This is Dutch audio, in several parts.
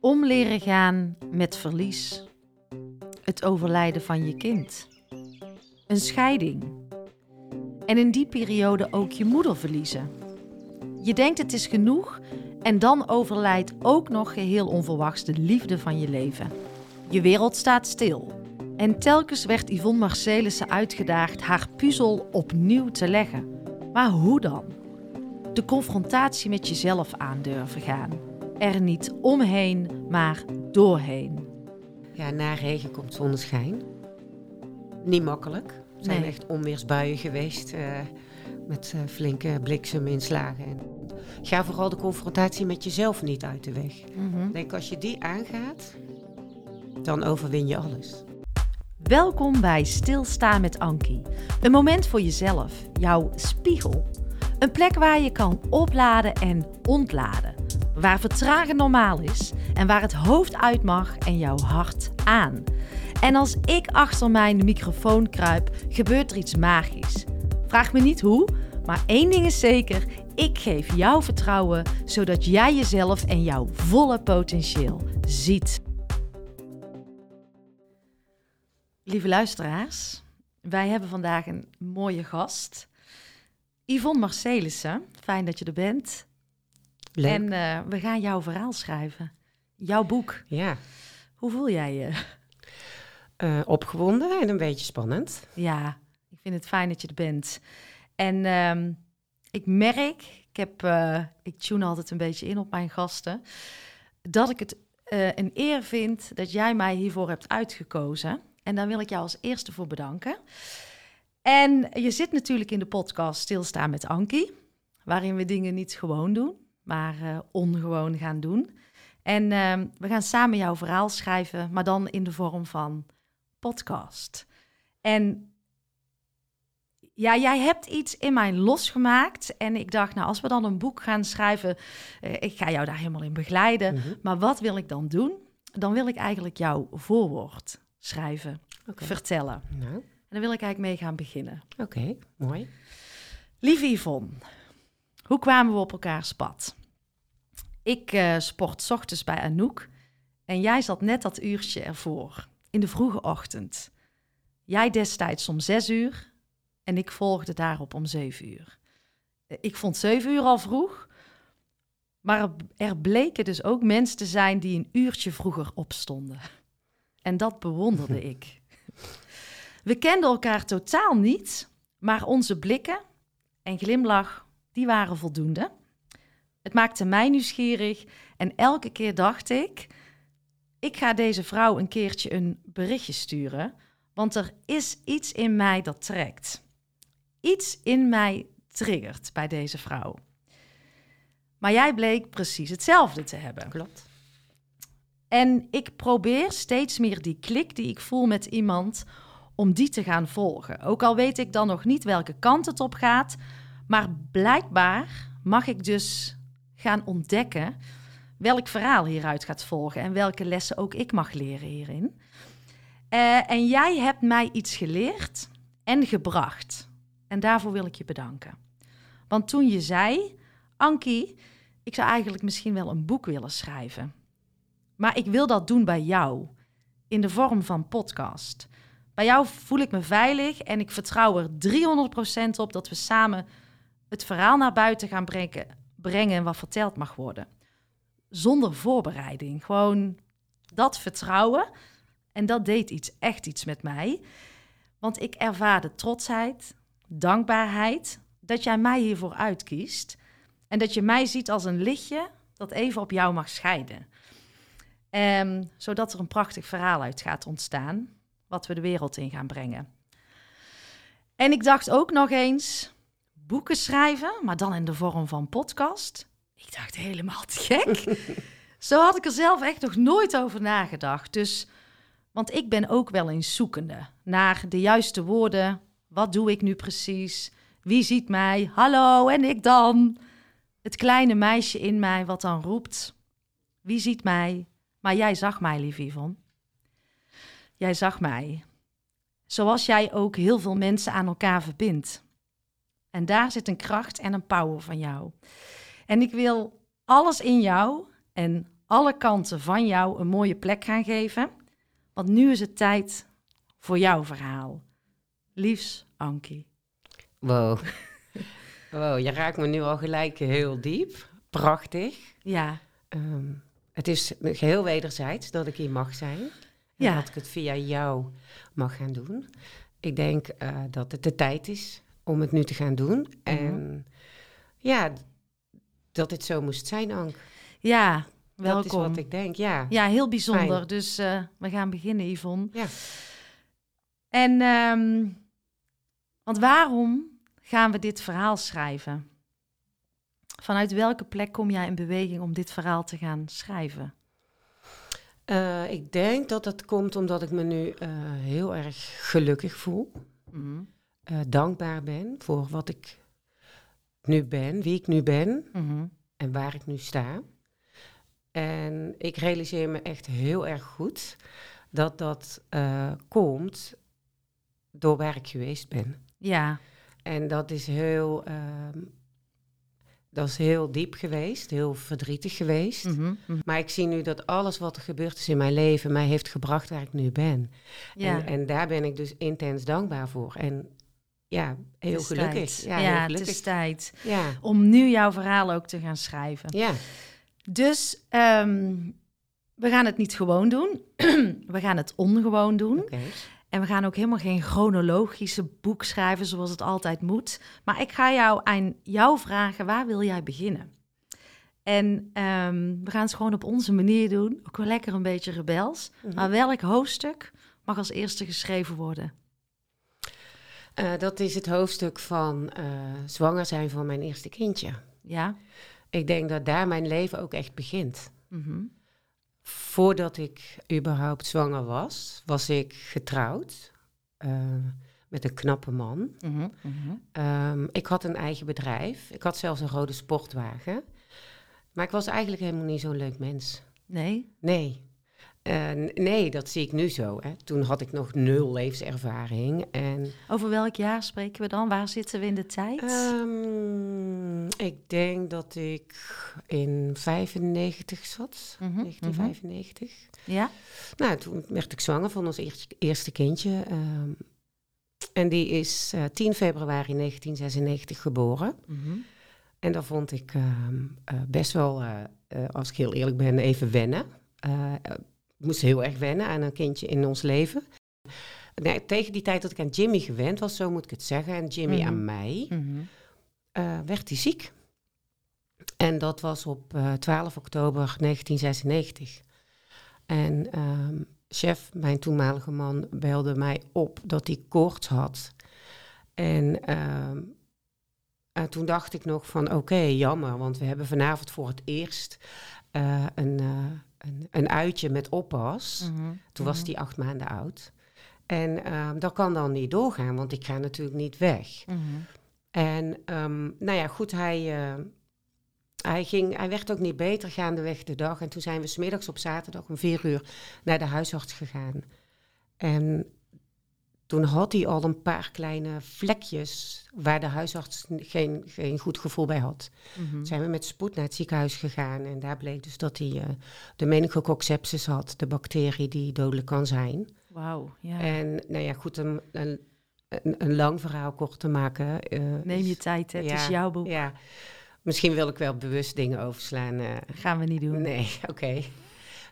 Om leren gaan met verlies. Het overlijden van je kind. Een scheiding. En in die periode ook je moeder verliezen. Je denkt het is genoeg en dan overlijdt ook nog geheel onverwachts de liefde van je leven. Je wereld staat stil. En telkens werd Yvonne Marcelissen uitgedaagd haar puzzel opnieuw te leggen. Maar hoe dan? De confrontatie met jezelf aandurven gaan. Er niet omheen, maar doorheen. Ja, na regen komt zonneschijn. Niet makkelijk. Er zijn Nee. echt onweersbuien geweest eh, met eh, flinke blikseminslagen. En ga vooral de confrontatie met jezelf niet uit de weg. Ik denk als je die aangaat, dan overwin je alles. Welkom bij Stilstaan met Ankie. Een moment voor jezelf, jouw spiegel. Een plek waar je kan opladen en ontladen. Waar vertragen normaal is en waar het hoofd uit mag en jouw hart aan. En als ik achter mijn microfoon kruip, gebeurt er iets magisch. Vraag me niet hoe, maar één ding is zeker: ik geef jou vertrouwen zodat jij jezelf en jouw volle potentieel ziet. Lieve luisteraars, wij hebben vandaag een mooie gast. Yvonne Marcelissen, fijn dat je er bent. Leuk. En eh, we gaan jouw verhaal schrijven. Jouw boek. Ja, Hoe voel jij je? eh, opgewonden en een beetje spannend. Ja, ik vind het fijn dat je er bent. En ehm, ik merk, ik, heb, eh, ik tune altijd een beetje in op mijn gasten, dat ik het een eer vind dat jij mij hiervoor hebt uitgekozen. En daar wil ik jou als eerste voor bedanken. En je zit natuurlijk in de podcast Stilstaan met Ankie, waarin we dingen niet gewoon doen, maar eh, ongewoon gaan doen. En ehm, we gaan samen jouw verhaal schrijven, maar dan in de vorm van podcast. En ja, jij hebt iets in mij losgemaakt. En ik dacht, nou, als we dan een boek gaan schrijven, eh, ik ga jou daar helemaal in begeleiden. Mhm. Maar wat wil ik dan doen? Dan wil ik eigenlijk jouw voorwoord schrijven, vertellen. Nou, En daar wil ik eigenlijk mee gaan beginnen. oké, mooi. Lieve Yvonne, hoe kwamen we op elkaars pad? Ik eh, sport 's ochtends bij Anouk en jij zat net dat uurtje ervoor, in de vroege ochtend. Jij destijds om zes uur en ik volgde daarop om zeven uur. Eh, Ik vond zeven uur al vroeg, maar er bleken dus ook mensen te zijn die een uurtje vroeger opstonden. En dat bewonderde ik. We kenden elkaar totaal niet, maar onze blikken en glimlach, die waren voldoende. Het maakte mij nieuwsgierig en elke keer dacht ik, ik ga deze vrouw een keertje een berichtje sturen, want er is iets in mij dat trekt. Iets in mij triggert bij deze vrouw. Maar jij bleek precies hetzelfde te hebben. Klopt. En ik probeer steeds meer die klik die ik voel met iemand, om die te gaan volgen. Ook al weet ik dan nog niet welke kant het op gaat, maar blijkbaar mag ik dus gaan ontdekken welk verhaal hieruit gaat volgen en welke lessen ook ik mag leren hierin. Eh, en jij hebt mij iets geleerd en gebracht. En daarvoor wil ik je bedanken. Want toen je zei, Ankie, ik zou eigenlijk misschien wel een boek willen schrijven. Maar ik wil dat doen bij jou, in de vorm van podcast. Bij jou voel ik me veilig en ik vertrouw er 300% op dat we samen het verhaal naar buiten gaan brengen, brengen wat verteld mag worden. Zonder voorbereiding. Gewoon dat vertrouwen. En dat deed iets, echt iets met mij. Want ik ervaarde trotsheid, dankbaarheid, dat jij mij hiervoor uitkiest. En dat je mij ziet als een lichtje dat even op jou mag schijnen. Ehm, zodat er een prachtig verhaal uit gaat ontstaan, wat we de wereld in gaan brengen. En ik dacht ook nog eens, boeken schrijven, maar dan in de vorm van podcast. Ik dacht helemaal te gek. Zo had ik er zelf echt nog nooit over nagedacht. Dus, want ik ben ook wel eens zoekende naar de juiste woorden. Wat doe ik nu precies? Wie ziet mij? Hallo, en ik dan? Het kleine meisje in mij wat dan roept. Wie ziet mij? Maar jij zag mij, lieve Yvonne. Jij zag mij. Zoals jij ook heel veel mensen aan elkaar verbindt. En daar zit een kracht en een power van jou. En ik wil alles in jou en alle kanten van jou een mooie plek gaan geven. Want nu is het tijd voor jouw verhaal. Liefs, Ankie. Wow. wow, je raakt me nu al gelijk heel diep. Prachtig. Ja. Ehm, het is geheel wederzijds dat ik hier mag zijn. En Ja. dat ik het via jou mag gaan doen. Ik denk eh, dat het de tijd is om het nu te gaan doen. En ja, dat het zo moest zijn, Ank. Ja, welkom. Dat is wat ik denk, ja. Ja, heel bijzonder. Fijn. Dus eh, we gaan beginnen, Yvonne. Ja. En, ehm, want waarom gaan we dit verhaal schrijven? Vanuit welke plek kom jij in beweging om dit verhaal te gaan schrijven? Eh, ik denk dat het komt omdat ik me nu eh, heel erg gelukkig voel. Mhm. Eh, dankbaar ben voor wat ik nu ben, wie ik nu ben Mhm. en waar ik nu sta. En ik realiseer me echt heel erg goed dat dat eh, komt door waar ik geweest ben. Ja, En dat is heel, ehm, dat is heel diep geweest, heel verdrietig geweest. Mhm. Mhm. Maar ik zie nu dat alles wat er gebeurd is in mijn leven mij heeft gebracht waar ik nu ben. ja. En, en daar ben ik dus intens dankbaar voor. En ja, heel Het gelukkig. Ja, Ja, heel het is tijd Ja, om nu jouw verhaal ook te gaan schrijven. ja. Dus ehm, we gaan het niet gewoon doen. we gaan het ongewoon doen. En we gaan ook helemaal geen chronologische boek schrijven zoals het altijd moet. Maar ik ga jou aan jou vragen, waar wil jij beginnen? En ehm, we gaan het gewoon op onze manier doen. Ook wel lekker een beetje rebels. Mhm. Maar welk hoofdstuk mag als eerste geschreven worden? Eh, dat is het hoofdstuk van eh, zwanger zijn van mijn eerste kindje. Ja? Ik denk dat daar mijn leven ook echt begint. Mhm. Voordat ik überhaupt zwanger was, was ik getrouwd eh, met een knappe man. Mhm. Mhm. Ehm, ik had een eigen bedrijf. Ik had zelfs een rode sportwagen. Maar ik was eigenlijk helemaal niet zo'n leuk mens. Nee? Nee. Eh, nee, dat zie ik nu zo. Hè. Toen had ik nog nul levenservaring. En Over welk jaar spreken we dan? Waar zitten we in de tijd? ehm, ik denk dat ik in 95 zat. Mhm, 1995. ja? Nou, toen werd ik zwanger van ons eerste, eerste kindje. ehm, en die is eh, 10 februari 1996 geboren. Mhm. En dat vond ik ehm, eh, best wel, eh, eh, als ik heel eerlijk ben, even wennen. Eh, eh, moest heel erg wennen aan een kindje in ons leven. Nee, tegen die tijd dat ik aan Jimmy gewend was, zo moet ik het zeggen, en Jimmy Mhm. aan mij, Mhm. eh, werd hij ziek. En dat was op eh, 12 oktober 1996. En ehm, chef, mijn toenmalige man, belde mij op dat hij koorts had. En ehm, eh, toen dacht ik nog van oké, jammer, want we hebben vanavond voor het eerst eh, een, een, een uitje met oppas. Mhm. Toen was Mhm. hij acht maanden oud. En ehm, dat kan dan niet doorgaan, want ik ga natuurlijk niet weg. Mhm. En ehm, nou ja, goed, hij, eh, hij, ging, hij werd ook niet beter gaandeweg de dag. En toen zijn we smiddags op zaterdag om vier uur naar de huisarts gegaan. En toen had hij al een paar kleine vlekjes waar de huisarts geen, geen goed gevoel bij had. Mhm. Zijn we met spoed naar het ziekenhuis gegaan. En daar bleek dus dat hij eh, de meningococcus had, de bacterie die dodelijk kan zijn. Wauw, ja. En nou ja, goed, een, een, een, lang verhaal kort te maken. eh, Neem je tijd, hè? het is jouw boek. Ja, misschien wil ik wel bewust dingen overslaan. eh. Gaan we niet doen. nee, oké.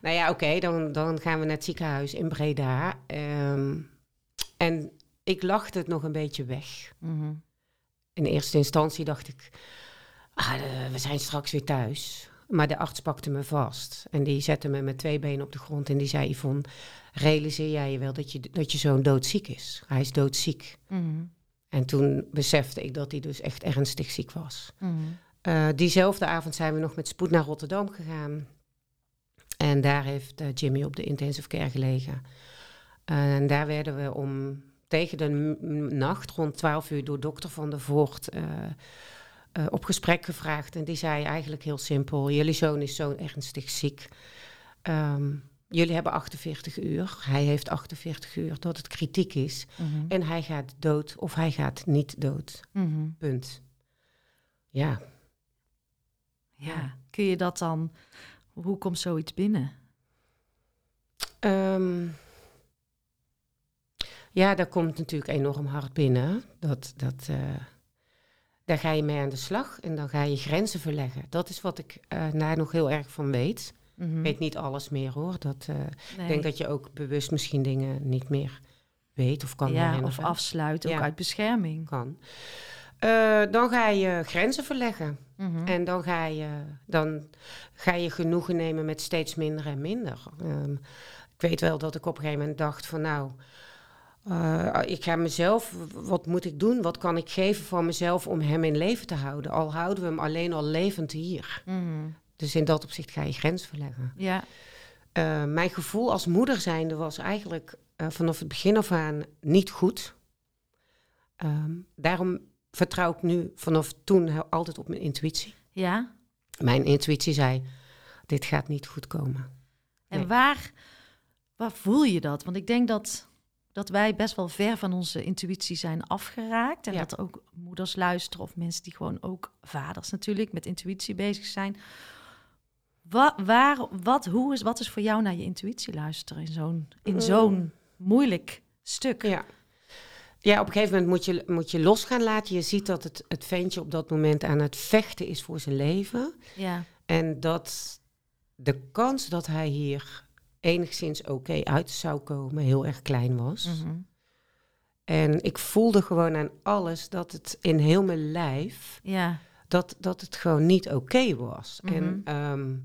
Nou ja, oké, dan, dan gaan we naar het ziekenhuis in Breda. Ehm, en ik lachte het nog een beetje weg. Mhm. In eerste instantie dacht ik, ah, we zijn straks weer thuis. Maar de arts pakte me vast. En die zette me met twee benen op de grond. En die zei, Yvonne, realiseer jij je wel dat je, dat je zoon doodziek is? Hij is doodziek. Mhm. En toen besefte ik dat hij dus echt ernstig ziek was. Mhm. Eh, diezelfde avond zijn we nog met spoed naar Rotterdam gegaan. En daar heeft eh, Jimmy op de intensive care gelegen. En daar werden we om tegen de nacht, rond 12 uur, door dokter Van der Voort eh, eh, op gesprek gevraagd. En die zei eigenlijk heel simpel, jullie zoon is zo ernstig ziek. Ehm, jullie hebben 48 uur, hij heeft 48 uur, dat het kritiek is. Mhm. En hij gaat dood of hij gaat niet dood. Mhm. Punt. Ja, Ja, kun je dat dan... hoe komt zoiets binnen? Ehm, ja, dat komt natuurlijk enorm hard binnen. Dat, dat, uh, daar ga je mee aan de slag en dan ga je grenzen verleggen. Dat is wat ik uh, daar nog heel erg van weet. Mhm. Ik weet niet alles meer hoor. Dat, uh, Ik denk dat je ook bewust misschien dingen niet meer weet of kan ja. Of afsluit, ook Ja. uit bescherming. Kan. Eh, dan ga je grenzen verleggen. Mhm. En dan ga, je, dan ga je genoegen nemen met steeds minder en minder. Ehm, ik weet wel dat ik op een gegeven moment dacht van nou, eh, ik ga mezelf, wat moet ik doen? Wat kan ik geven voor mezelf om hem in leven te houden? Al houden we hem alleen al levend hier. Mhm. Dus in dat opzicht ga je grens verleggen. Ja, Eh, mijn gevoel als moeder zijnde was eigenlijk eh, vanaf het begin af aan niet goed. Ehm, daarom vertrouw ik nu vanaf toen altijd op mijn intuïtie. ja. Mijn intuïtie zei, dit gaat niet goed komen. En Nee. waar, waar voel je dat? Want ik denk dat, dat wij best wel ver van onze intuïtie zijn afgeraakt. En Ja. dat ook moeders luisteren of mensen die gewoon ook vaders natuurlijk met intuïtie bezig zijn. Wat, waar, wat, hoe is, wat is voor jou naar je intuïtie luisteren in zo'n, in Mm. zo'n moeilijk stuk? Ja. Ja, op een gegeven moment moet je, moet je los gaan laten. Je ziet dat het, het ventje op dat moment aan het vechten is voor zijn leven. Ja, En dat de kans dat hij hier enigszins oké uit zou komen heel erg klein was. mhm. En ik voelde gewoon aan alles dat het in heel mijn lijf, ja. dat, dat het gewoon niet oké was. Mhm. En ehm,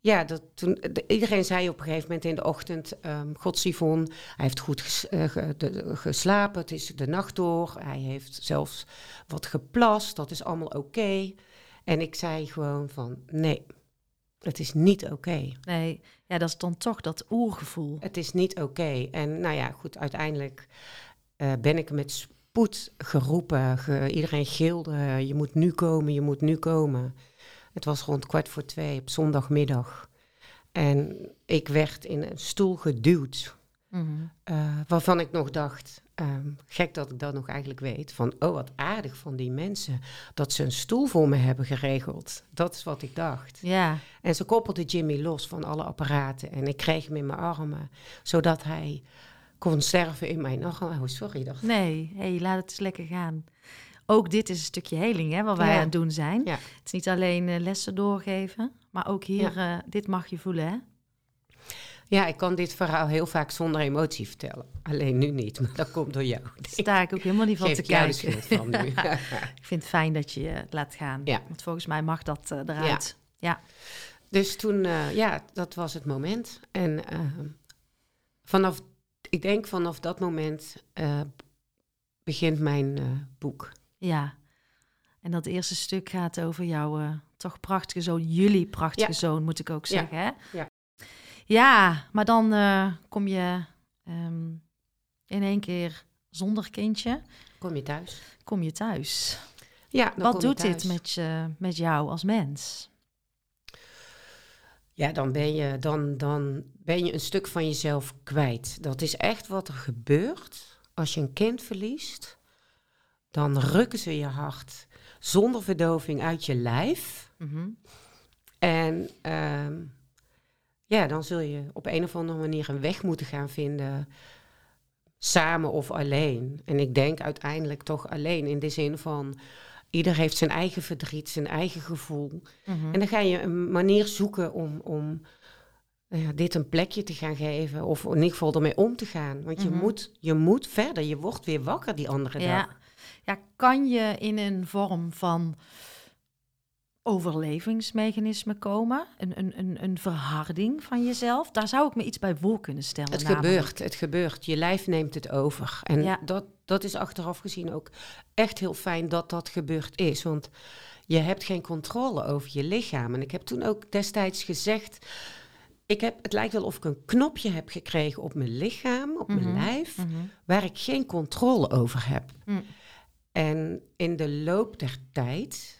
ja, dat toen, de- iedereen zei op een gegeven moment in de ochtend, ehm God Sivon, hij heeft goed ges- eh, ge- de- geslapen, het is de nacht door, hij heeft zelfs wat geplast, dat is allemaal oké. En ik zei gewoon van, nee, het is niet oké. Nee, ja, dat is dan toch dat oergevoel. Het is niet oké. En nou ja, goed, uiteindelijk eh, ben ik met spoed geroepen. Ge- iedereen gilde, je moet nu komen, je moet nu komen. Het was rond kwart voor twee op zondagmiddag. En ik werd in een stoel geduwd. Eh, waarvan ik nog dacht, ehm, gek dat ik dat nog eigenlijk weet, van oh wat aardig van die mensen dat ze een stoel voor me hebben geregeld. Dat is wat ik dacht. Ja, En ze koppelde Jimmy los van alle apparaten. En ik kreeg hem in mijn armen, zodat hij kon sterven in mijn armen. Oh, sorry. Dat... nee, hey, laat het eens lekker gaan. Ook dit is een stukje heling, hè, wat wij Ja. aan het doen zijn. Ja. Het is niet alleen eh, lessen doorgeven, maar ook hier, eh, dit mag je voelen, hè? Ja, ik kan dit verhaal heel vaak zonder emotie vertellen. Alleen nu niet, maar dat komt door jou. Daar sta ik ook helemaal niet van Geef te de kijken. schuld van nu. ik vind het fijn dat je je laat gaan. Ja. Want volgens mij mag dat eh, eruit. Ja. dus toen, eh, ja, dat was het moment. En eh, vanaf, ik denk vanaf dat moment eh, begint mijn eh, boek. ja. En dat eerste stuk gaat over jouw eh, toch prachtige zoon. Jullie prachtige Ja. zoon, moet ik ook Ja. zeggen, hè? Ja. Ja, maar dan eh, kom je ehm, in één keer zonder kindje, Kom je thuis? kom je thuis. Ja, dan Wat doet dit met, je, met jou als mens? Ja, dan ben, je, dan, dan ben je een stuk van jezelf kwijt. Dat is echt wat er gebeurt als je een kind verliest. Dan rukken ze je hart zonder verdoving uit je lijf. Mhm. En ehm, ja, dan zul je op een of andere manier een weg moeten gaan vinden. Samen of alleen. En ik denk uiteindelijk toch alleen in de zin van... Ieder heeft zijn eigen verdriet, zijn eigen gevoel. Mhm. En dan ga je een manier zoeken om, om nou ja, dit een plekje te gaan geven. Of in ieder geval ermee om te gaan. Want je, Mhm. moet, je moet verder. Je wordt weer wakker die andere Ja. dag. ja, kan je in een vorm van overlevingsmechanisme komen? Een, een, een, een verharding van jezelf? Daar zou ik me iets bij voor kunnen stellen. Het namelijk. gebeurt, het gebeurt. Je lijf neemt het over. En Ja. dat, dat is achteraf gezien ook echt heel fijn dat dat gebeurd is. Want je hebt geen controle over je lichaam. En ik heb toen ook destijds gezegd... Ik heb, het lijkt wel of ik een knopje heb gekregen op mijn lichaam, op Mhm. mijn lijf... Mhm. waar ik geen controle over heb. Mm. En in de loop der tijd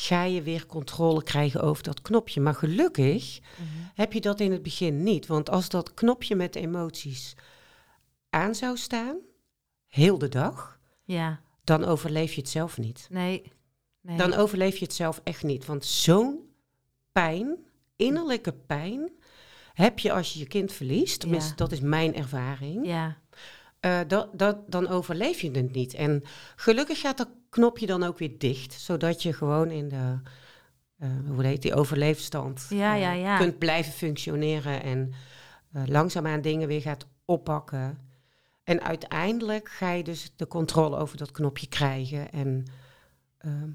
ga je weer controle krijgen over dat knopje. Maar gelukkig Mhm. heb je dat in het begin niet. Want als dat knopje met emoties aan zou staan, heel de dag, Ja, dan overleef je het zelf niet. nee. nee. Dan overleef je het zelf echt niet. Want zo'n pijn innerlijke pijn heb je als je je kind verliest. Tenminste, Ja. dat is mijn ervaring. Ja, Eh, dat, dat, dan overleef je het niet. En gelukkig gaat dat knopje dan ook weer dicht, zodat je gewoon in de, eh, hoe heet die, overleefstand Ja, eh, ja, ja. kunt blijven functioneren en langzaamaan dingen weer gaat oppakken. En uiteindelijk ga je dus de controle over dat knopje krijgen. En ehm,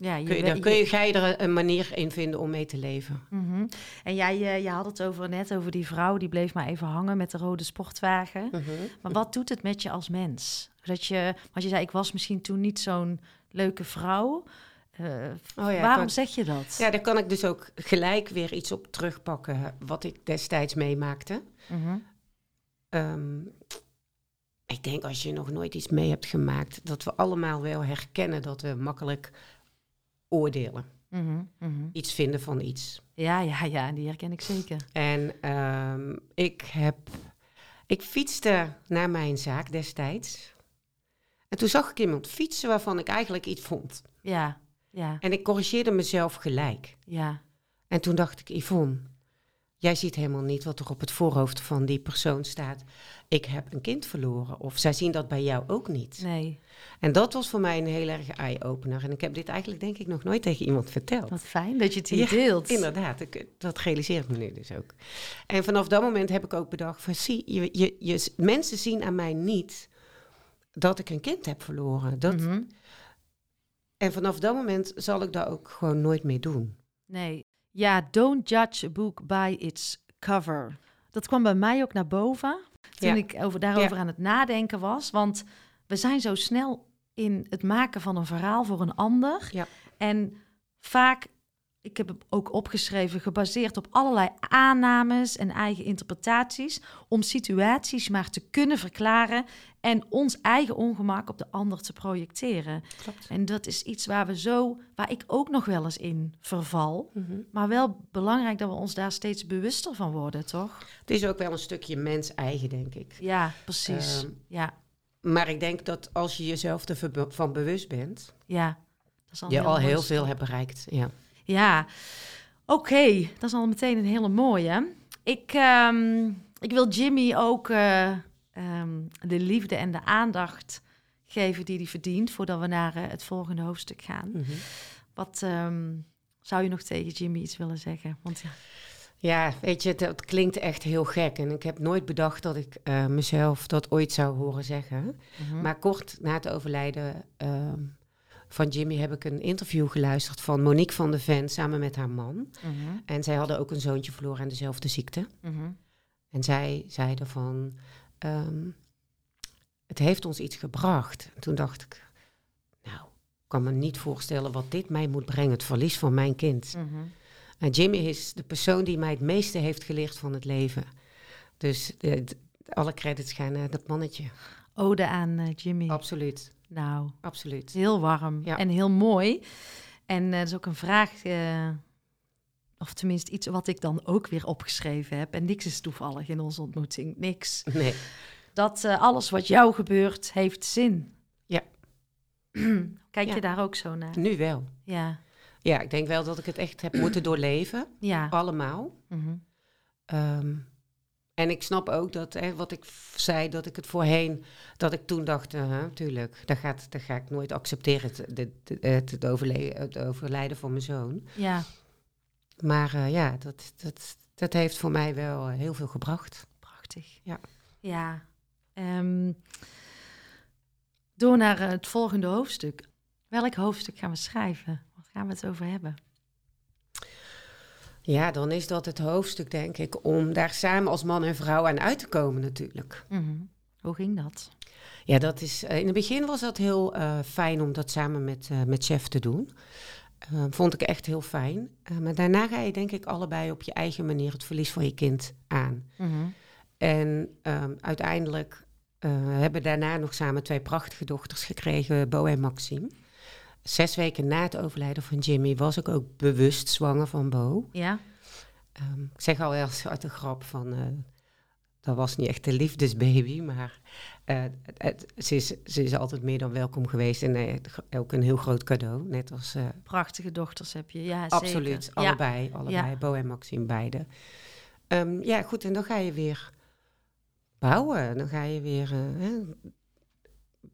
ja je, kun je, kun je, ga je er een manier in vinden om mee te leven. Mhm. En jij eh, je had het over net over die vrouw die bleef maar even hangen met de rode sportwagen. Mhm. Maar wat doet het met je als mens? Dat je, want je zei, ik was misschien toen niet zo'n leuke vrouw. Eh, Oh ja, waarom zeg je dat? Ja, daar kan ik dus ook gelijk weer iets op terugpakken wat ik destijds meemaakte. Mhm. Ehm, ik denk als je nog nooit iets mee hebt gemaakt, dat we allemaal wel herkennen dat we makkelijk oordelen. Mhm, mhm. Iets vinden van iets. Ja, ja, ja, die herken ik zeker. En ehm, ik heb. Ik fietste naar mijn zaak destijds. En toen zag ik iemand fietsen waarvan ik eigenlijk iets vond. Ja, ja, En ik corrigeerde mezelf gelijk. ja. En toen dacht ik, Yvonne, jij ziet helemaal niet wat er op het voorhoofd van die persoon staat. Ik heb een kind verloren. Of zij zien dat bij jou ook niet. Nee, En dat was voor mij een heel erg eye-opener. En ik heb dit eigenlijk denk ik nog nooit tegen iemand verteld. wat fijn dat je het hier Ja, deelt. Inderdaad, ik, dat realiseer ik me nu dus ook. En vanaf dat moment heb ik ook bedacht van, zie, je, je, je, mensen zien aan mij niet dat ik een kind heb verloren. Dat, Mhm. En vanaf dat moment zal ik dat ook gewoon nooit meer doen. Nee. Ja, don't judge a book by its cover. Dat kwam bij mij ook naar boven toen Ja. ik over, daarover Ja. aan het nadenken was. Want we zijn zo snel in het maken van een verhaal voor een ander. Ja. En vaak, ik heb het ook opgeschreven, gebaseerd op allerlei aannames en eigen interpretaties. Om situaties maar te kunnen verklaren en ons eigen ongemak op de ander te projecteren. Klopt. En dat is iets waar we zo, waar ik ook nog wel eens in verval. Mhm. Maar wel belangrijk dat we ons daar steeds bewuster van worden, toch? Het is ook wel een stukje mens-eigen, denk ik. Ja, precies. Ehm, ja, Maar ik denk dat als je jezelf ervan bewust bent, ja. Dat is al je een al heel veel hebt bereikt. Ja. Ja, oké. Dat is al meteen een hele mooie. Ik, ehm, ik wil Jimmy ook eh, ehm, de liefde en de aandacht geven die hij verdient... voordat we naar eh, het volgende hoofdstuk gaan. Mhm. Wat ehm, zou je nog tegen Jimmy iets willen zeggen? Want ja, Ja, weet je, dat klinkt echt heel gek. En ik heb nooit bedacht dat ik eh, mezelf dat ooit zou horen zeggen. mhm. Maar kort na het overlijden van Jimmy heb ik een interview geluisterd van Monique van de Ven samen met haar man. Mhm, En zij hadden ook een zoontje verloren aan dezelfde ziekte. mhm. En zij zeiden van, ehm, het heeft ons iets gebracht. En toen dacht ik, nou, ik kan me niet voorstellen wat dit mij moet brengen, het verlies van mijn kind. Mhm. En Jimmy is de persoon die mij het meeste heeft geleerd van het leven. Dus eh, alle credits gaan naar dat mannetje. Ode aan eh, Jimmy. Absoluut, Nou, absoluut. heel warm Ja. en heel mooi. En eh, dat is ook een vraag, eh, of tenminste iets wat ik dan ook weer opgeschreven heb. En niks is toevallig in onze ontmoeting, niks. Nee, Dat eh, alles wat jou gebeurt, heeft zin. Ja. Kijk Ja. je daar ook zo naar? nu wel. Ja, Ja, ik denk wel dat ik het echt heb moeten doorleven. ja. Allemaal. Ehm, en ik snap ook dat, hè, wat ik zei, dat ik het voorheen, dat ik toen dacht, uh tuurlijk, dat, gaat, dat ga ik nooit accepteren, het, het, het, overle- het overlijden van mijn zoon. ja, Maar eh, ja, dat, dat, dat heeft voor mij wel eh, heel veel gebracht. prachtig. Ja. Ja. Ehm, door naar het volgende hoofdstuk. Welk hoofdstuk gaan we schrijven? Wat gaan we het over hebben? Ja, dan is dat het hoofdstuk, denk ik, om daar samen als man en vrouw aan uit te komen natuurlijk. Mhm. Hoe ging dat? Ja, dat is, eh, in het begin was dat heel eh, fijn om dat samen met, eh, met chef te doen. Vond ik echt heel fijn. Maar daarna ga je denk ik allebei op je eigen manier het verlies van je kind aan. Mhm. En ehm, uiteindelijk hebben we daarna nog samen twee prachtige dochters gekregen, Bo en Maxime. Zes weken na het overlijden van Jimmy was ik ook bewust zwanger van Bo. Ja? Ehm, ik zeg al eens uit de grap van... eh, dat was niet echt de liefdesbaby, maar eh, het, ze, is, ze is altijd meer dan welkom geweest. En uh, ook een heel groot cadeau, net als... Prachtige dochters heb je, ja Absoluut, zeker. allebei, ja. allebei, Bo en Maxime, beide. Um, ja, goed, en dan ga je weer bouwen. Dan ga je weer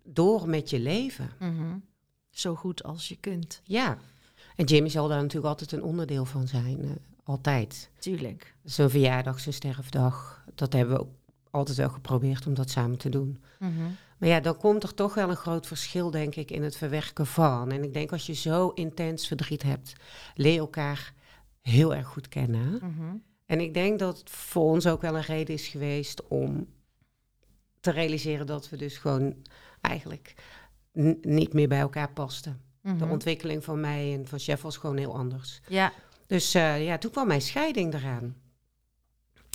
door met je leven. Mm -hmm. Zo goed als je kunt. Ja, en Jimmy zal daar natuurlijk altijd een onderdeel van zijn. altijd. Tuurlijk. Zijn verjaardag, zijn sterfdag. Dat hebben we ook altijd wel geprobeerd om dat samen te doen. Mm -hmm. Maar ja, dan komt er toch wel een groot verschil, denk ik, in het verwerken van. En ik denk als je zo intens verdriet hebt, leer elkaar heel erg goed kennen. Mm -hmm. En ik denk dat het voor ons ook wel een reden is geweest om te realiseren dat we dus gewoon eigenlijk niet meer bij elkaar. Mm -hmm. De ontwikkeling van mij en van Chef was gewoon heel anders. Ja. Dus uh, ja, toen kwam mijn scheiding eraan.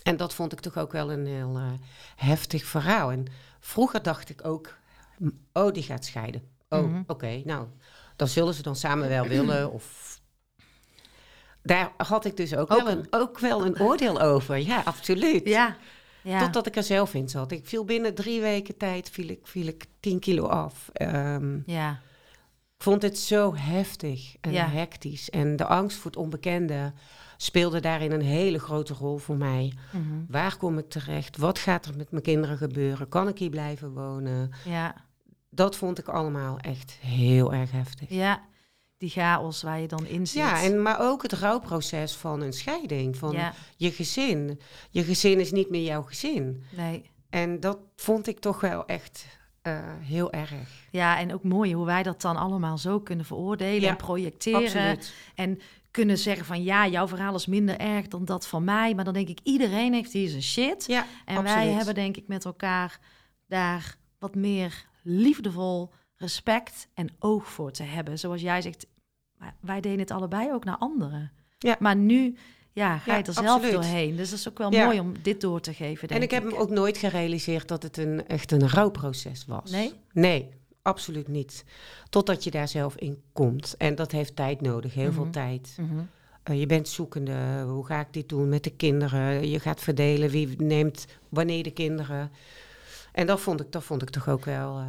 En dat vond ik toch ook wel een heel uh, heftig verhaal. En vroeger dacht ik ook, oh, die gaat scheiden. Oh, Mhm. oké, okay, nou, dan zullen ze dan samen wel willen. Of... Daar had ik dus ook, Ook wel, een, ook wel een oordeel over. Ja, absoluut. Ja. Ja. Totdat ik er zelf in zat. Ik viel binnen drie weken tijd, viel ik, viel ik tien kilo af. Um, ja. ik vond het zo heftig en Ja. hectisch. En de angst voor het onbekende speelde daarin een hele grote rol voor mij. Mhm. Waar kom ik terecht? Wat gaat er met mijn kinderen gebeuren? Kan ik hier blijven wonen? ja. Dat vond ik allemaal echt heel erg heftig. Ja. Die chaos waar je dan in zit. Ja, en, maar ook het rouwproces van een scheiding, van Ja. je gezin. Je gezin is niet meer jouw gezin. Nee. En dat vond ik toch wel echt eh, heel erg. Ja, en ook mooi hoe wij dat dan allemaal zo kunnen veroordelen Ja, en projecteren. Absoluut. En kunnen zeggen van ja, jouw verhaal is minder erg dan dat van mij. Maar dan denk ik, iedereen heeft hier zijn shit. Ja, En wij hebben denk ik met elkaar daar wat meer liefdevol respect en oog voor te hebben. Zoals jij zegt, maar wij deden het allebei ook naar anderen. Ja. Maar nu ja, ga je Ja, er zelf absoluut. doorheen. Dus dat is ook wel Ja. mooi om dit door te geven, denk En ik heb hem ook nooit gerealiseerd dat het een, echt een rouwproces was. Nee? Nee, absoluut niet. Totdat je daar zelf in komt. En dat heeft tijd nodig, heel veel Mhm. tijd. Mhm. Eh, je bent zoekende, hoe ga ik dit doen met de kinderen? Je gaat verdelen, wie neemt wanneer de kinderen. En dat vond ik, dat vond ik toch ook wel eh,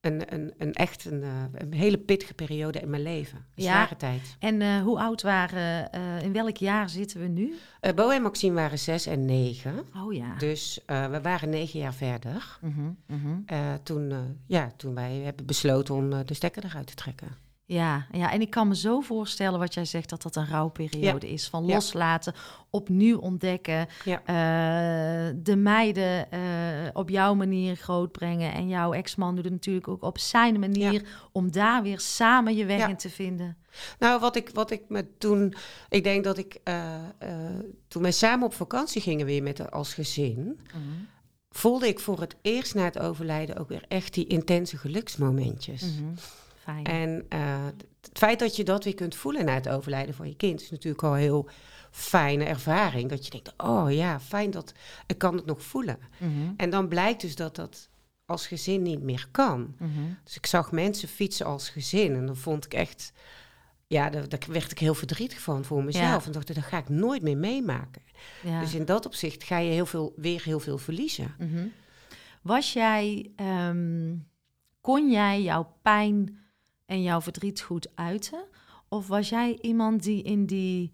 een, een, een echt een, eh, een hele pittige periode in mijn leven. Een Ja. zware tijd. En eh, hoe oud waren, eh, in welk jaar zitten we nu? Eh, Bo en Maxime waren zes en negen. Oh ja. Dus we waren negen jaar verder. Eh, toen, ja, toen wij hebben besloten om de stekker eruit te trekken. Ja, ja, en ik kan me zo voorstellen wat jij zegt dat dat een rouwperiode is. Van Ja. loslaten, opnieuw ontdekken, Ja. eh, de meiden eh, op jouw manier grootbrengen. En jouw ex-man doet het natuurlijk ook op zijn manier om daar weer samen je weg in te vinden. Nou, wat ik, wat ik me toen. Ik denk dat ik. eh, toen wij samen op vakantie gingen weer met als gezin. voelde ik voor het eerst na het overlijden ook weer echt die intense geluksmomentjes. Mhm. Fijn. En eh, het feit dat je dat weer kunt voelen na het overlijden van je kind is natuurlijk al een heel fijne ervaring. Dat je denkt, oh ja, fijn dat ik kan het nog voelen. Mhm, En dan blijkt dus dat dat als gezin niet meer kan. mhm. Dus ik zag mensen fietsen als gezin en dan vond ik echt, ja, daar, daar werd ik heel verdrietig van voor mezelf. Ja. En dacht, dat ga ik nooit meer meemaken. Ja. Dus in dat opzicht ga je heel veel, weer heel veel verliezen. Mhm. Was jij, ehm, kon jij jouw pijn en jouw verdriet goed uiten? Of was jij iemand die in die,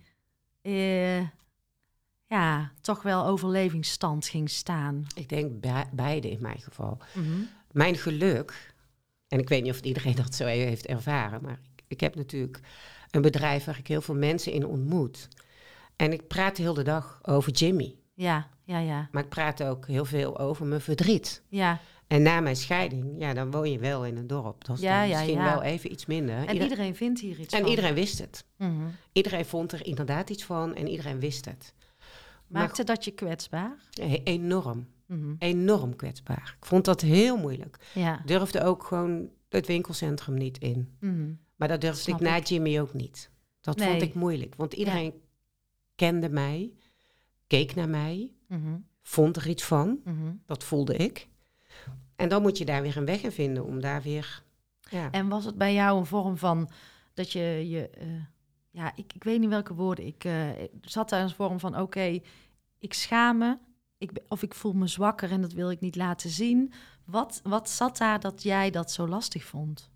eh, ja, toch wel overlevingsstand ging staan? Ik denk be- beide in mijn geval. Mhm. Mijn geluk, en ik weet niet of iedereen dat zo heeft ervaren, maar ik, ik heb natuurlijk een bedrijf waar ik heel veel mensen in ontmoet. En ik praat de hele dag over Jimmy. Ja, ja, ja, Maar ik praat ook heel veel over mijn verdriet. ja. En na mijn scheiding, ja, dan woon je wel in een dorp. Dat is Ja, misschien ja. wel even iets minder. En Ieder- iedereen vindt hier iets en van. iedereen wist het. Mhm. Iedereen vond er inderdaad iets van en iedereen wist het. Maar Maakte dat je kwetsbaar? enorm, Mhm. enorm kwetsbaar. Ik vond dat heel moeilijk. Ja. Durfde ook gewoon het winkelcentrum niet in. Mhm. Maar dat durfde Snap ik na ik. Jimmy ook niet. Dat vond ik moeilijk. Want iedereen kende mij, keek naar mij, vond er iets van. Dat voelde ik. En dan moet je daar weer een weg in vinden om daar weer... Ja. En was het bij jou een vorm van dat je je, eh, ja, ik, ik weet niet welke woorden, ik eh, zat daar een vorm van, oké, ik schaam me ik, of ik voel me zwakker en dat wil ik niet laten zien. Wat, wat zat daar dat jij dat zo lastig vond?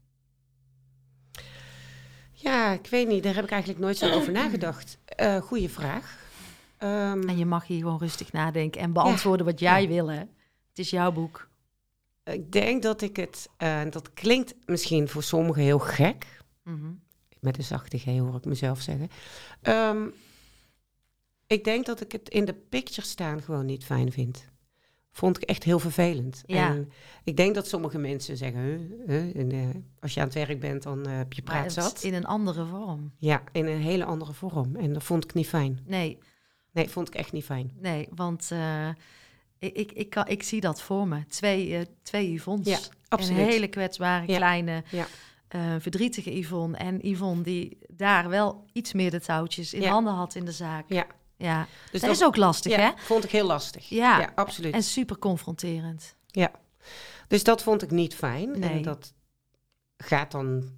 Ja, ik weet niet. Daar heb ik eigenlijk nooit zo over nagedacht. Eh goeie vraag. Ehm, En je mag hier gewoon rustig nadenken en beantwoorden wat jij Ja. wil, hè? Het is jouw boek. Ik denk dat ik het... eh, dat klinkt misschien voor sommigen heel gek. Mhm. Met een zachte G hoor ik mezelf zeggen. Ehm, ik denk dat ik het in de picture staan gewoon niet fijn vind. Vond ik echt heel vervelend. Ja. En ik denk dat sommige mensen zeggen, huh, huh, en, eh, als je aan het werk bent, dan eh, heb je praat zat. in een andere vorm. Ja, in een hele andere vorm. En dat vond ik niet fijn. Nee, Nee, vond ik echt niet fijn. nee, want ik, ik, ik, kan, ik zie dat voor me. Twee, eh twee Yvonne's. Ja, absoluut. Een hele kwetsbare, Ja. kleine, Ja. eh, verdrietige Yvonne. En Yvonne die daar wel iets meer de touwtjes in Ja. handen had in de zaak. Ja. ja. Dus dat, is ook lastig, ja, hè? vond ik heel lastig. Ja. absoluut. En super confronterend. Dus dat vond ik niet fijn. Nee. En dat gaat dan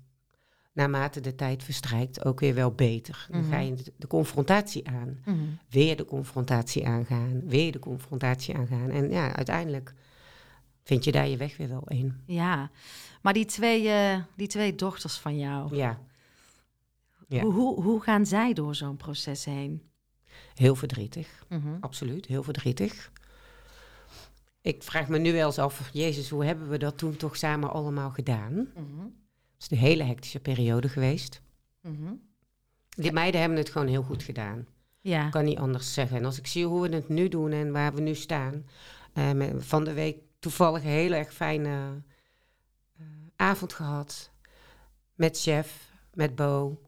naarmate de tijd verstrijkt ook weer wel beter. Dan Mhm. ga je de, confrontatie aan. Mhm. Weer de confrontatie aangaan. Weer de confrontatie aangaan. En ja, uiteindelijk vind je daar je weg weer wel in. Ja, maar die twee, eh, die twee dochters van jou, Ja, Ja. hoe, hoe, hoe gaan zij door zo'n proces heen? heel verdrietig. Mhm. Absoluut, heel verdrietig. Ik vraag me nu wel eens af, Jezus, hoe hebben we dat toen toch samen allemaal gedaan? Het is een hele hectische periode geweest. Mhm. Die meiden hebben het gewoon heel goed gedaan. Ja, kan niet anders zeggen. En als ik zie hoe we het nu doen en waar we nu staan. met- van de week toevallig een heel erg fijne eh, avond gehad. Met chef, met Bo,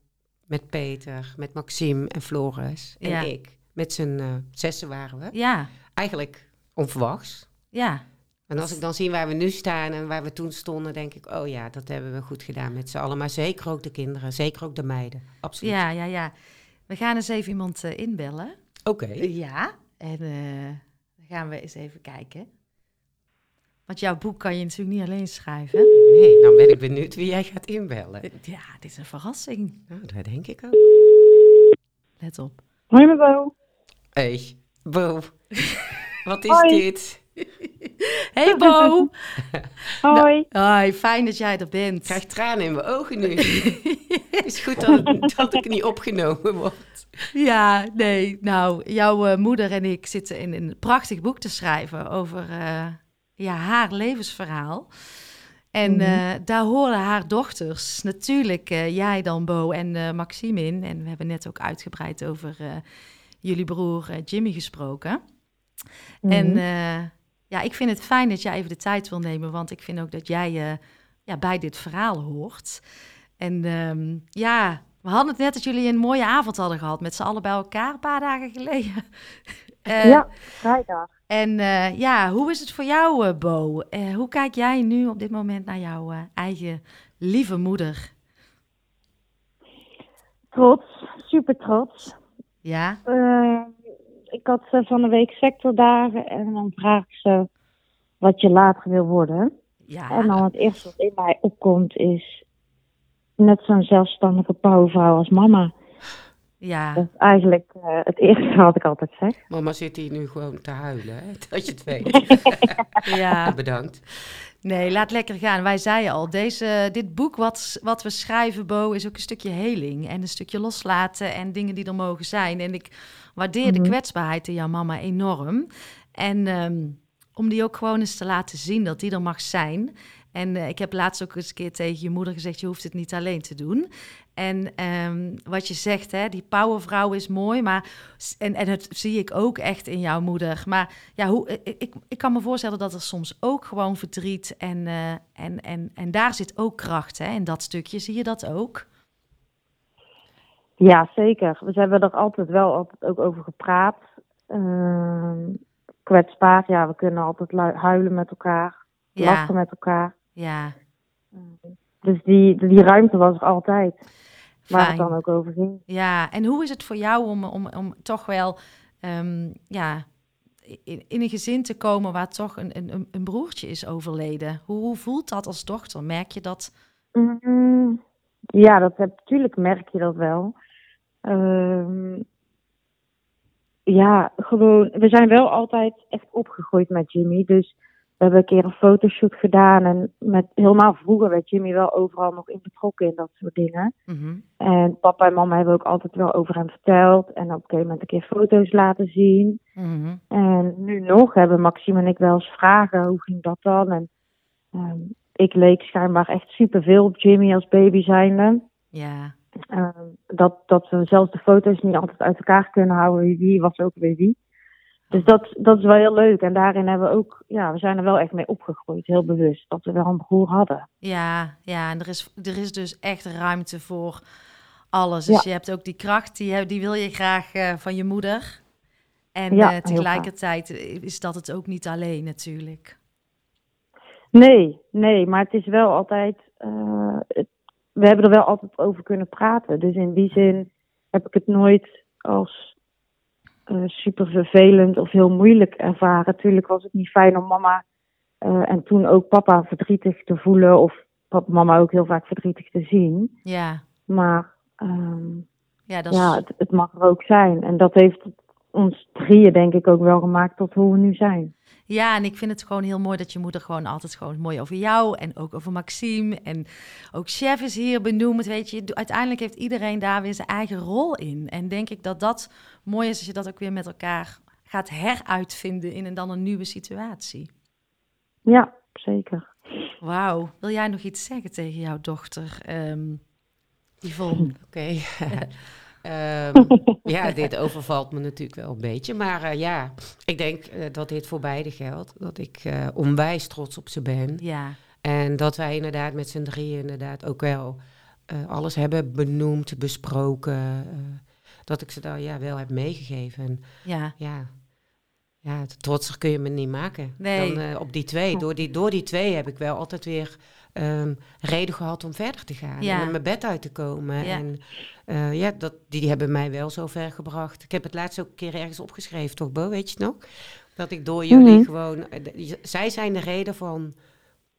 met Peter, met Maxime en Floris. En Ja. ik. Met z'n eh, zessen waren we. ja, Eigenlijk onverwachts. ja, En als ik dan zie waar we nu staan en waar we toen stonden, denk ik, oh ja, dat hebben we goed gedaan met z'n allen. Maar zeker ook de kinderen, zeker ook de meiden. Absoluut. ja, ja, ja. We gaan eens even iemand eh, inbellen. Oké. Ja, en eh, dan gaan we eens even kijken. Want jouw boek kan je natuurlijk niet alleen schrijven. Nee, nou ben ik benieuwd wie jij gaat inbellen. Ja, dit is een verrassing. Nou, dat denk ik ook. Let op. Hoi Mebo. Hey, Bo. Wat is Hoi. dit? Hey Bo! Hoi. Hoi, fijn dat jij er Ik bent. krijg tranen in mijn ogen nu. Het is goed dat, dat ik niet opgenomen word. Ja, nee. Nou, jouw eh, moeder en ik zitten in een prachtig boek te schrijven over eh, ja, haar levensverhaal. En Mhm. eh, daar horen haar dochters, natuurlijk eh, jij dan Bo en eh, Maxime in. En we hebben net ook uitgebreid over eh, jullie broer Jimmy gesproken. En Mhm. eh, ja, ik vind het fijn dat jij even de tijd wil nemen, want ik vind ook dat jij eh, ja, bij dit verhaal hoort. En ehm, ja, we hadden het net dat jullie een mooie avond hadden gehad met z'n allen bij elkaar een paar dagen geleden. Eh, ja, vrijdag. En eh, ja, hoe is het voor jou, Bo? Hoe kijk jij nu op dit moment naar jouw eigen lieve moeder? Trots, super trots. Ja, Eh, ik had eh, van de week sectordagen en dan vraag ik ze wat je later wil worden. En ja, dan het eerste wat in mij opkomt is net zo'n zelfstandige powervrouw als mama. ja, Dat is eigenlijk eh, het eerste wat ik altijd zeg. Mama zit hier nu gewoon te huilen, hè? dat je het weet. ja. Bedankt. Nee, laat lekker gaan. Wij zeiden al, deze, dit boek wat, wat we schrijven, Bo, is ook een stukje heling. En een stukje loslaten en dingen die er mogen zijn. En ik waardeer de Mhm. kwetsbaarheid in jouw mama enorm. En ehm, om die ook gewoon eens te laten zien dat die er mag zijn. En eh, ik heb laatst ook eens een keer tegen je moeder gezegd, je hoeft het niet alleen te doen. En ehm, wat je zegt, hè, die powervrouw is mooi, maar en, en het zie ik ook echt in jouw moeder. Maar ja, hoe, ik, ik, ik kan me voorstellen dat er soms ook gewoon verdriet en, eh, en, en, en daar zit ook kracht hè, in dat stukje. Zie je dat ook? Ja, zeker. We hebben er altijd wel altijd ook over gepraat. Ehm, kwetsbaar, ja, we kunnen altijd huilen met elkaar, Ja, lachen met elkaar. ja, Dus die, die ruimte was er altijd. Waar het fijn. dan ook over ging. Ja, en hoe is het voor jou om, om, om toch wel ehm, ja, in, in een gezin te komen waar toch een, een, een broertje is overleden? Hoe, hoe voelt dat als dochter? Merk je dat? Mm, ja, dat natuurlijk merk je dat wel. Ehm, ja, gewoon, we zijn wel altijd echt opgegroeid met Jimmy. Dus we hebben een keer een fotoshoot gedaan. En met, helemaal vroeger werd Jimmy wel overal nog in betrokken in dat soort dingen. Mhm. En papa en mama hebben ook altijd wel over hem verteld. En op een gegeven moment een keer foto's laten zien. Mhm. En nu nog hebben Maxime en ik wel eens vragen, hoe ging dat dan? En ehm, ik leek schijnbaar echt superveel op Jimmy als baby zijnde. Ja. Ehm, dat, dat we zelfs de foto's niet altijd uit elkaar kunnen houden. Wie was ook weer wie. Dus dat, dat is wel heel leuk. En daarin hebben we ook, ja, we zijn er wel echt mee opgegroeid. Heel bewust dat we wel een broer hadden. Ja, ja, en er is, er is dus echt ruimte voor alles. Dus Ja. je hebt ook die kracht, die, heb- die wil je graag eh, van je moeder. En Ja, eh, tegelijkertijd is dat het ook niet alleen natuurlijk. Nee, nee, maar het is wel altijd. eh, het- we hebben er wel altijd over kunnen praten. Dus in die zin heb ik het nooit als eh, super vervelend of heel moeilijk ervaren. Tuurlijk was het niet fijn om mama eh, en toen ook papa verdrietig te voelen. Of papa, mama ook heel vaak verdrietig te zien. Ja, Maar ehm, ja dat is... ja, het, het mag er ook zijn. En dat heeft ons drieën denk ik ook wel gemaakt tot hoe we nu zijn. Ja, en ik vind het gewoon heel mooi dat je moeder gewoon altijd gewoon mooi over jou en ook over Maxime en ook chef is hier benoemd, weet je. Uiteindelijk heeft iedereen daar weer zijn eigen rol in. En denk ik dat dat mooi is als je dat ook weer met elkaar gaat heruitvinden in een dan een nieuwe situatie. Ja, zeker. Wauw. Wil jij nog iets zeggen tegen jouw dochter, ehm Yvonne? Oké. Ehm, ja, dit overvalt me natuurlijk wel een beetje. Maar eh, ja, ik denk eh, dat dit voor beide geldt. Dat ik eh, onwijs trots op ze ben. Ja, En dat wij inderdaad met z'n drieën inderdaad ook wel alles hebben benoemd, besproken. dat ik ze daar ja, wel heb meegegeven. En ja, ja, ja trotser kun je me niet maken Nee. dan op die twee. Door die, door die twee heb ik wel altijd weer ehm, reden gehad om verder te gaan. Ja. En mijn bed uit te komen. Ja. En eh, ja, dat, die hebben mij wel zo ver gebracht. Ik heb het laatst ook een keer ergens opgeschreven, toch Bo, weet je het nog? Dat ik door jullie Mhm. gewoon... eh, zij zijn de reden van...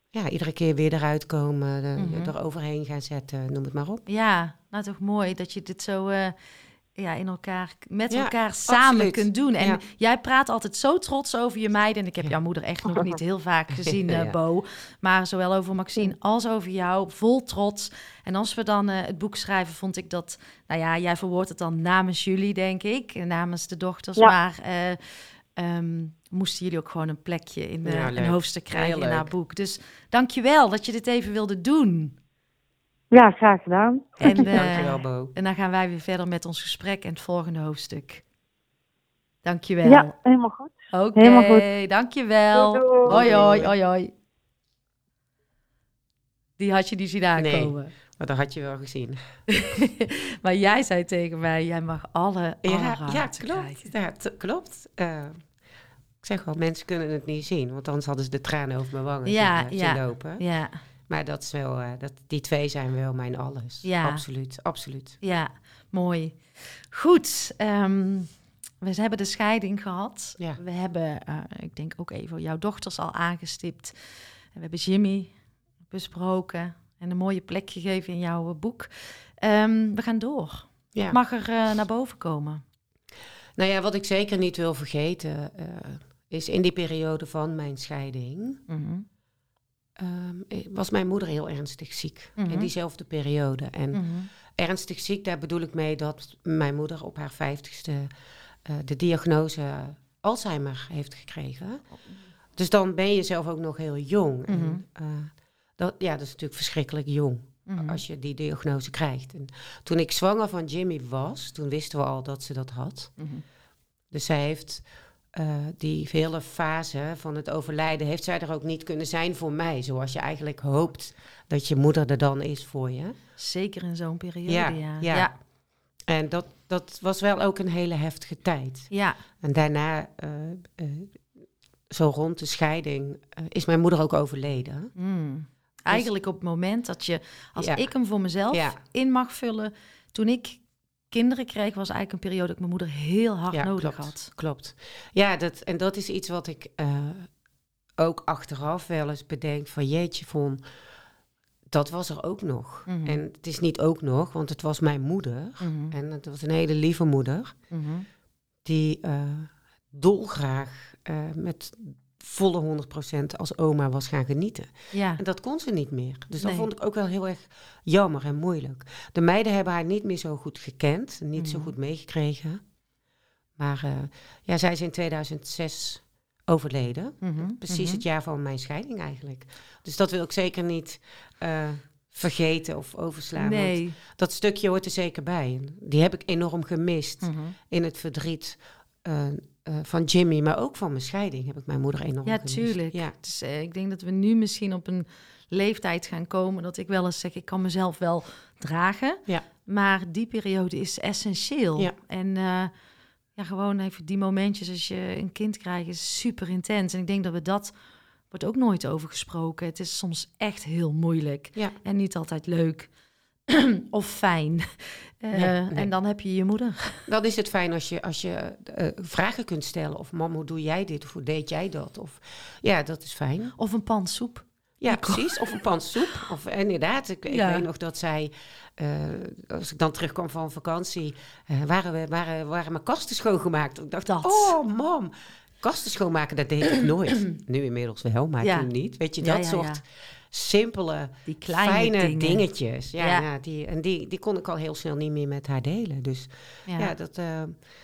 Ja, iedere keer weer eruit komen, de, Mhm. er overheen gaan zetten, noem het maar op. ja. Nou, toch mooi dat je dit zo eh, ja, in elkaar, met Ja, elkaar samen absoluut. kunt doen. En Ja. jij praat altijd zo trots over je meiden. En ik heb jouw moeder echt nog niet heel vaak gezien, eh. Bo. Maar zowel over Maxine als over jou, vol trots. En als we dan eh, het boek schrijven, vond ik dat... Nou ja, jij verwoordt het dan namens jullie, denk ik. en Namens de dochters. Maar eh, ehm, moesten jullie ook gewoon een plekje in eh, Ja, een hoofdstuk krijgen in haar boek. Dus dankjewel dat je dit even wilde doen. Ja, graag gedaan. En, eh, Dankjewel, Bo. en dan gaan wij weer verder met ons gesprek en het volgende hoofdstuk. Dankjewel. Ja, helemaal goed. Oké, helemaal goed. dankjewel. Doei, doei. Hoi, hoi, Doei. hoi, hoi. Die had je niet zien aankomen. Maar dat had je wel gezien. maar jij zei tegen mij, jij mag alle, alle Ja, ja klopt. Ja, t- klopt. Eh, ik zeg wel, mensen kunnen het niet zien, want anders hadden ze de tranen over mijn wangen Ja, zien, eh, ja. zien lopen. Ja, Maar dat is wel, eh, dat, die twee zijn wel mijn alles. Ja. Absoluut, absoluut. ja, mooi. Goed, ehm, we hebben de scheiding gehad. Ja. We hebben, eh, ik denk ook even jouw dochters al aangestipt. We hebben Jimmy besproken en een mooie plek gegeven in jouw boek. Ehm, we gaan door. Ja. Mag er eh, naar boven komen. Nou ja, wat ik zeker niet wil vergeten, is in die periode van mijn scheiding, Mhm, eh, was mijn moeder heel ernstig ziek. Mhm. In diezelfde periode. En mhm. ernstig ziek, daar bedoel ik mee dat mijn moeder op haar vijftigste eh de diagnose Alzheimer heeft gekregen. Dus dan ben je zelf ook nog heel jong. Mhm. En, eh, dat, ja, dat is natuurlijk verschrikkelijk jong Mhm. als je die diagnose krijgt. En toen ik zwanger van Jimmy was, toen wisten we al dat ze dat had. Mhm. Dus zij heeft eh, die hele fase van het overlijden, heeft zij er ook niet kunnen zijn voor mij. Zoals je eigenlijk hoopt dat je moeder er dan is voor je. Zeker in zo'n periode, Ja, ja. ja. ja. En dat, dat was wel ook een hele heftige tijd. ja. En daarna, eh, eh, zo rond de scheiding, is mijn moeder ook overleden. Mm. Eigenlijk op het moment dat je, als Ja. ik hem voor mezelf Ja. in mag vullen, toen ik kinderen kreeg, was eigenlijk een periode dat ik mijn moeder heel hard Ja, nodig klopt. had. Klopt. Ja, dat, en dat is iets wat ik eh, ook achteraf wel eens bedenk van jeetje van, dat was er ook nog. Mhm. En het is niet ook nog, want het was mijn moeder. Mhm. En het was een hele lieve moeder. Mhm. die uh, dolgraag uh, met volle 100% als oma was gaan genieten. Ja. En dat kon ze niet meer. Dus dat vond ik ook wel heel erg jammer en moeilijk. De meiden hebben haar niet meer zo goed gekend, niet zo Mhm. goed meegekregen. Maar eh, ja, zij is in 2006 overleden. Mhm, Precies mhm. het jaar van mijn scheiding eigenlijk. Dus dat wil ik zeker niet eh, vergeten of overslaan. want Nee. dat stukje hoort er zeker bij. Die heb ik enorm gemist in het verdriet eh, eh, van Jimmy, maar ook van mijn scheiding heb ik mijn moeder enorm Ja, gemist. tuurlijk. Ja, Dus, ik denk dat we nu misschien op een leeftijd gaan komen dat ik wel eens zeg, ik kan mezelf wel dragen. Ja. Maar die periode is essentieel. Ja. En eh, ja, gewoon even die momentjes als je een kind krijgt is super intens. En ik denk dat we dat wordt ook nooit over gesproken. Het is soms echt heel moeilijk ja. en niet altijd leuk of fijn. Eh, Nee, nee. En dan heb je je moeder. Dan is het fijn als je, als je eh, vragen kunt stellen. Of mam, hoe doe jij dit? Of hoe deed jij dat? Of, ja, dat is fijn. Of een pan soep. Ja, precies. Of een pan soep. Of inderdaad, ik, ik Ja. weet nog dat zij, eh, als ik dan terugkwam van vakantie, waren, we, waren, waren mijn kasten schoongemaakt. Ik dacht, Dat. oh mam, kasten schoonmaken, dat deed ik nooit. nu inmiddels wel, maar Ja. toen niet. Weet je, dat ja, soort ja. Simpele, Die kleine fijne dingen. dingetjes. Ja, Ja. ja, die, en die, die kon ik al heel snel niet meer met haar delen. Dus Ja. ja, dat eh,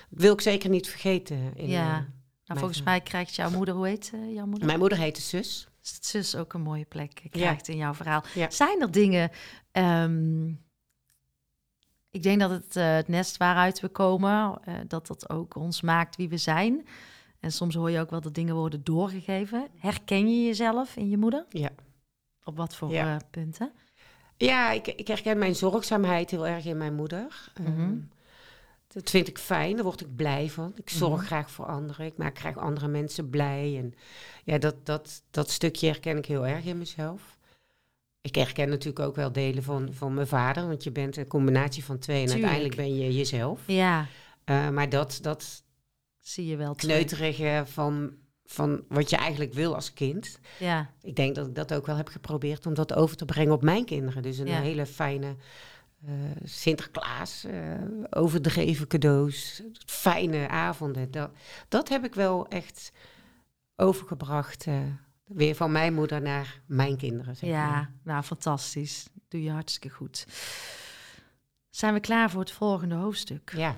wil ik zeker niet vergeten. In, Ja. eh, Nou, volgens mij krijgt jouw moeder, hoe heet eh, jouw moeder? Mijn moeder heette zus. Is het zus ook een mooie plek krijgt in jouw verhaal. Ja. Zijn er dingen... ehm, ik denk dat het, het nest waaruit we komen, dat dat ook ons maakt wie we zijn. En soms hoor je ook wel dat dingen worden doorgegeven. Herken je jezelf in je moeder? Ja. Op wat voor Ja. eh, punten? Ja, ik, ik herken mijn zorgzaamheid heel erg in mijn moeder. Mhm. Ehm, dat vind ik fijn, daar word ik blij van. Ik zorg Mhm. graag voor anderen, ik maak graag andere mensen blij. En ja, dat, dat, dat stukje herken ik heel erg in mezelf. Ik herken natuurlijk ook wel delen van, van mijn vader, want je bent een combinatie van twee en Tuurlijk. uiteindelijk ben je jezelf. Ja, Eh, maar dat, dat zie je wel terug. kneuterige van, van wat je eigenlijk wil als kind, Ja, ik denk dat ik dat ook wel heb geprobeerd om dat over te brengen op mijn kinderen. Dus een Ja. hele fijne eh, Sinterklaas, eh, overdreven cadeaus, fijne avonden. Dat, dat heb ik wel echt overgebracht. eh, weer van mijn moeder naar mijn kinderen. Zeg ja maar. nou fantastisch. Doe je hartstikke goed. Zijn we klaar voor het volgende hoofdstuk? ja.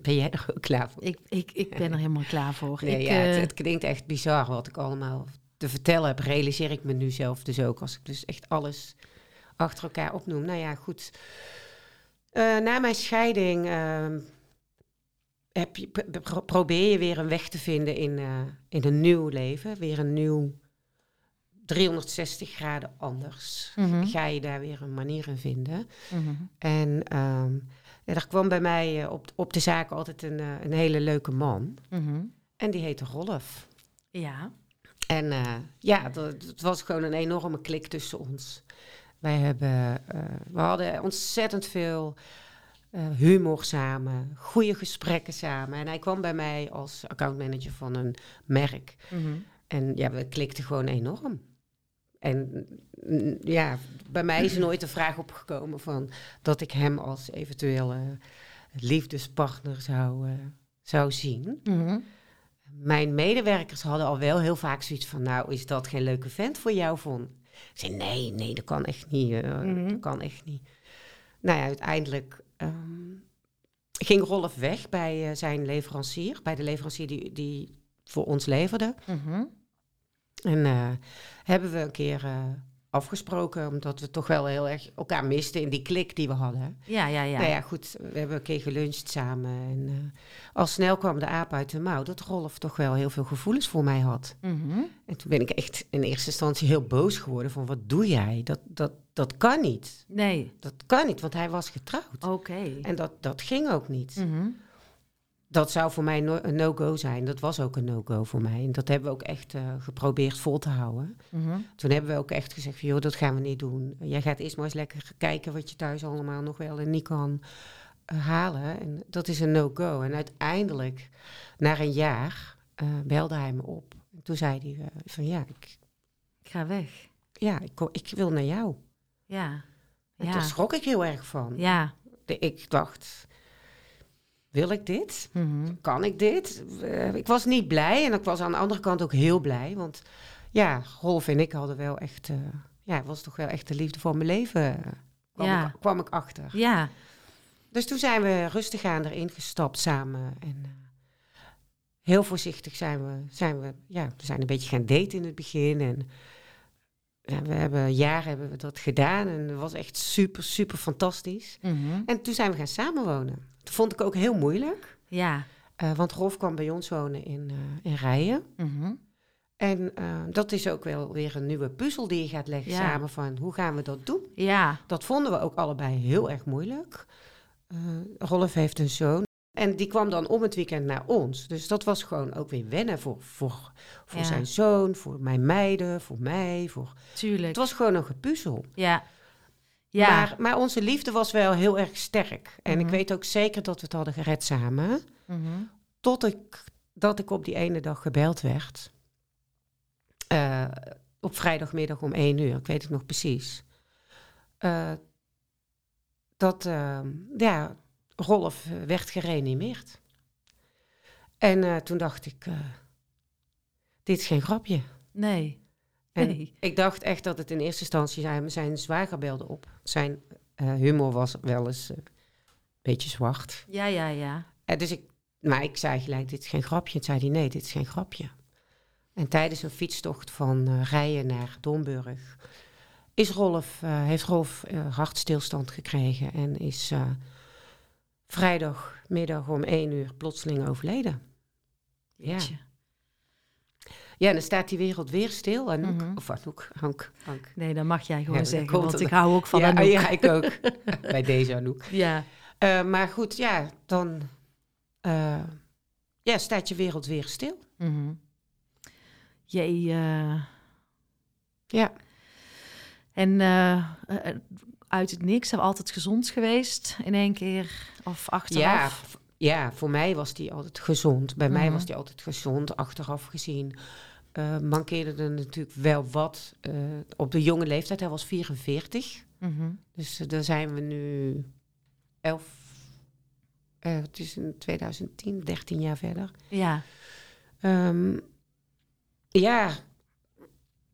Ben jij er ook klaar voor? Ik, ik, ik ben er helemaal klaar voor. Nee, ik, ja, het, eh, het klinkt echt bizar wat ik allemaal te vertellen heb. Realiseer ik me nu zelf dus ook. Als ik dus echt alles achter elkaar opnoem. Nou ja, goed. Eh, na mijn scheiding ehm, heb je, pro- pro- probeer je weer een weg te vinden in, eh, in een nieuw leven. Weer een nieuw 360 graden anders. Mhm. Ga je daar weer een manier in vinden. mhm. En ehm, ja, er kwam bij mij eh, op, op de zaak altijd een, eh, een hele leuke man. Mhm. En die heette Rolf. Ja. En eh, ja, dat- het was gewoon een enorme klik tussen ons. Wij hebben, we hadden ontzettend veel humor samen, goede gesprekken samen. En hij kwam bij mij als accountmanager van een merk. En ja, we klikten gewoon enorm. En mm, ja, bij mij is er nooit de vraag opgekomen van dat ik hem als eventuele liefdespartner zou, eh, zou zien. Mhm. Mijn medewerkers hadden al wel heel vaak zoiets van, nou, is dat geen leuke vent voor jou, Von? Ik zei, nee, nee, dat kan echt niet. eh, Mhm. Dat kan echt niet. Nou ja, uiteindelijk ehm, ging Rolf weg bij eh, zijn leverancier, bij de leverancier die, die voor ons leverde. Mhm. En eh, hebben we een keer eh, afgesproken, omdat we toch wel heel erg elkaar misten in die klik die we hadden. Ja, ja, ja. Nou ja, goed, we hebben een keer geluncht samen. En eh, al snel kwam de aap uit de mouw dat Rolf toch wel heel veel gevoelens voor mij had. Mhm. En toen ben ik echt in eerste instantie heel boos geworden van wat doe jij? Dat, dat, dat kan niet. Nee, Dat kan niet, want hij was getrouwd. oké. En dat, dat ging ook niet. Mhm. Dat zou voor mij no- een no-go zijn. Dat was ook een no-go voor mij. En dat hebben we ook echt eh, geprobeerd vol te houden. Mhm. Toen hebben we ook echt gezegd van, joh, dat gaan we niet doen. Jij gaat eerst maar eens lekker kijken wat je thuis allemaal nog wel en niet kan eh, halen. En dat is een no-go. En uiteindelijk, na een jaar, eh, belde hij me op. En toen zei hij van, ja, ik, Ik ga weg. ja ik, ik wil naar jou. Ja. En Ja. daar schrok ik heel erg van. Ja. De- ik dacht, wil ik dit? Mhm. Kan ik dit? Eh, ik was niet blij en ik was aan de andere kant ook heel blij. Want ja, Rolf en ik hadden wel echt... eh, ja, het was toch wel echt de liefde voor mijn leven. eh, Kwam, Ja. ik, kwam ik achter. Ja, Dus toen zijn we rustig aan erin gestapt samen. En heel voorzichtig zijn we, zijn we, ja, we zijn een beetje gaan daten in het begin. En ja, we hebben jaar hebben we dat gedaan. En het was echt super, super fantastisch. Mhm. En toen zijn we gaan samenwonen. Dat vond ik ook heel moeilijk. ja. eh, want Rolf kwam bij ons wonen in, eh, in Rijen. Mhm. En eh, dat is ook wel weer een nieuwe puzzel die je gaat leggen Ja. samen van hoe gaan we dat doen? ja. Dat vonden we ook allebei heel erg moeilijk. Rolf heeft een zoon. En die kwam dan om het weekend naar ons. Dus dat was gewoon ook weer wennen voor, voor, voor Ja. zijn zoon, voor mijn meiden, voor mij. Voor... tuurlijk. Het was gewoon een gepuzzel. Ja. Ja. Maar, maar onze liefde was wel heel erg sterk. En ik Mhm. weet ook zeker dat we het hadden gered samen. Mhm. Tot ik, dat ik op die ene dag gebeld werd. Eh, op vrijdagmiddag om één uur, ik weet het nog precies. Eh, dat eh, ja, Rolf werd gereanimeerd. En toen dacht ik, dit is geen grapje. Nee. En Nee. ik dacht echt dat het in eerste instantie zijn, zijn zwager belde op. Zijn eh, humor was wel eens eh, een beetje zwart. Ja, ja, ja. Eh, dus ik, maar ik zei gelijk, dit is geen grapje. Toen zei hij, nee, dit is geen grapje. En tijdens een fietstocht van Rijen naar Domburg is Rolf, heeft Rolf hartstilstand gekregen en is vrijdagmiddag om één uur plotseling overleden. Jeetje. Ja, en dan staat die wereld weer stil. Anouk, Mhm. of Anouk, Hank, Hank. Nee, dan mag jij gewoon Ja, zeggen, want ik hou ook van ja, Anouk. ja, ik ook. Bij deze Anouk. Ja. Eh, maar goed, ja, dan eh, ja, staat je wereld weer stil. Mhm. Jee, eh, Ja. en uit het niks, hebben we altijd gezond geweest in één keer of Ja, achteraf. v- ja, voor mij was die altijd gezond. Bij mij Mhm. was die altijd gezond, achteraf gezien. eh, mankeerde er natuurlijk wel wat eh, op de jonge leeftijd. Hij was 44. Mhm. Dus eh, daar zijn we nu 11. eh, het is in 2010, 13 jaar verder. Ja, Ehm, ja,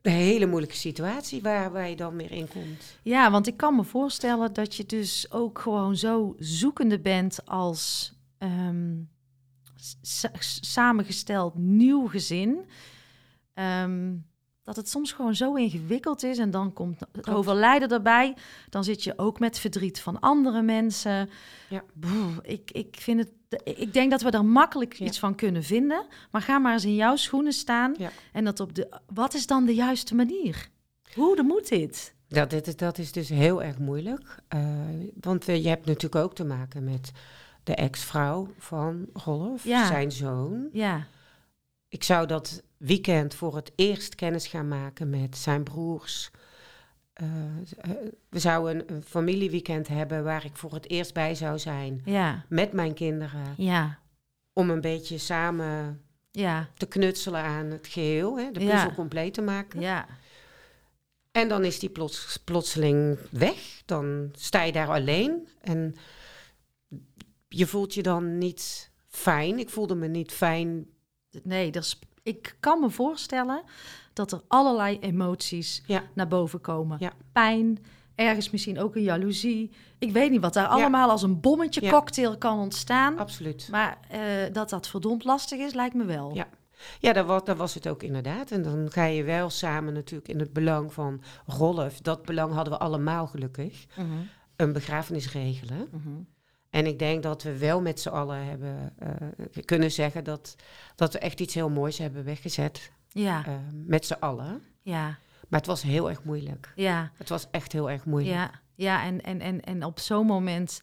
een hele moeilijke situatie waar, waar je dan weer in komt. Ja, want ik kan me voorstellen dat je dus ook gewoon zo zoekende bent als ehm, sa- samengesteld nieuw gezin. Ehm, dat het soms gewoon zo ingewikkeld is en dan komt het Klopt. overlijden erbij. Dan zit je ook met verdriet van andere mensen. Ja. Boeh, ik, ik, vind het, ik denk dat we er makkelijk Ja. iets van kunnen vinden. Maar ga maar eens in jouw schoenen staan. Ja. En dat op de. Wat is dan de juiste manier? Hoe de moet dit? Dat, dit, is- dat is dus heel erg moeilijk. eh, want eh, je hebt natuurlijk ook te maken met de ex-vrouw van Rolf, Ja. zijn zoon. Ja. Ik zou dat weekend voor het eerst kennis gaan maken met zijn broers. Eh, eh, we zouden een, een familieweekend hebben waar ik voor het eerst bij zou zijn Ja, met mijn kinderen. ja, Om een beetje samen ja, te knutselen aan het geheel, hè, de puzzel compleet te maken. ja, En dan is die plots, plotseling weg. Dan sta je daar alleen. En je voelt je dan niet fijn. Ik voelde me niet fijn. nee, dat is, ik kan me voorstellen dat er allerlei emoties Ja. naar boven komen. Ja. Pijn, ergens misschien ook een jaloezie. Ik weet niet wat daar allemaal als een bommetje cocktail kan ontstaan. Absoluut. Maar eh, dat dat verdomd lastig is, lijkt me wel. Ja. Ja, dat was, dat was het ook inderdaad. En dan ga je wel samen natuurlijk in het belang van Rolf. Dat belang hadden we allemaal gelukkig. Mhm, Een begrafenis regelen. mhm. En ik denk dat we wel met z'n allen hebben eh, kunnen zeggen dat, dat we echt iets heel moois hebben weggezet. ja, eh, met z'n allen. ja, Maar het was heel erg moeilijk. ja. Het was echt heel erg moeilijk. Ja, ja en, en, en, en op zo'n moment,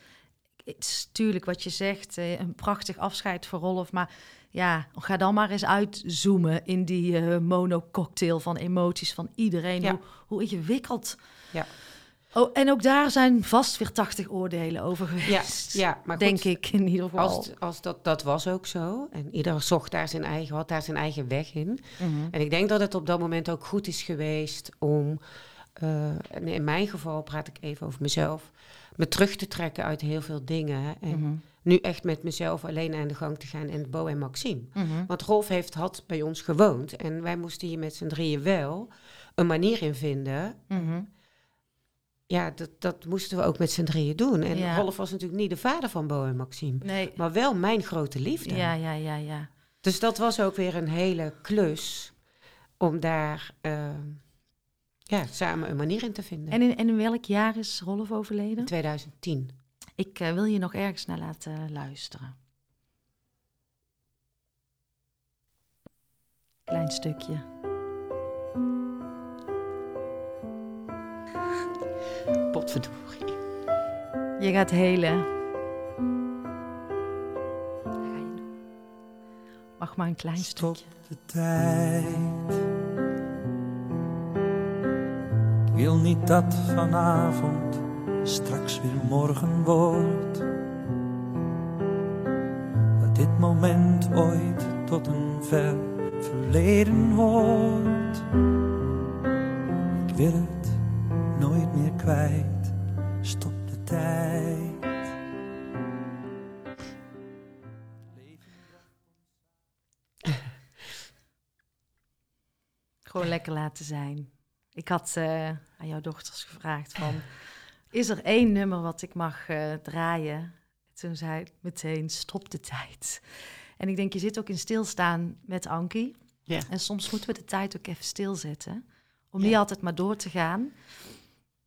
het is natuurlijk wat je zegt, eh, een prachtig afscheid voor Rolf. Maar ja, ga dan maar eens uitzoomen in die eh monococktail van emoties van iedereen. Ja. Hoe, hoe ingewikkeld. Ja. Oh, en ook daar zijn vast weer 80 oordelen over Ja, geweest. ja maar denk goed, ik in ieder geval. Als, als dat, dat was ook zo. En ieder zocht daar zijn eigen, had daar zijn eigen weg in. Mhm. En ik denk dat het op dat moment ook goed is geweest om, eh, en in mijn geval praat ik even over mezelf, me terug te trekken uit heel veel dingen. En Mhm. nu echt met mezelf alleen aan de gang te gaan en Bo en Maxime. Mhm. Want Rolf heeft, had bij ons gewoond en wij moesten hier met z'n drieën wel een manier in vinden. Ja, dat, dat moesten we ook met z'n drieën doen. En Ja. Rolf was natuurlijk niet de vader van Bo en Maxime, Nee. maar wel mijn grote liefde. Ja, ja, ja, ja. Dus dat was ook weer een hele klus om daar eh, ja, samen een manier in te vinden. En in, en in welk jaar is Rolf overleden? in 2010. Ik eh, wil je nog ergens naar laten luisteren. Klein stukje. Potverdorie. Je gaat helen. Dat ga je doen. Mag maar een klein Stop stukje. de tijd. Ik wil niet dat vanavond straks weer morgen wordt. Dat dit moment ooit tot een ver verleden hoort. Ik wil het nooit meer kwijt. Tijd. Gewoon lekker laten zijn. Ik had eh, aan jouw dochters gevraagd van... Is er één nummer wat ik mag eh, draaien? Toen zei ik meteen, stop de tijd. En ik denk, je zit ook in stilstaan met Ankie. Ja. En soms moeten we de tijd ook even stilzetten. Om Ja. niet altijd maar door te gaan.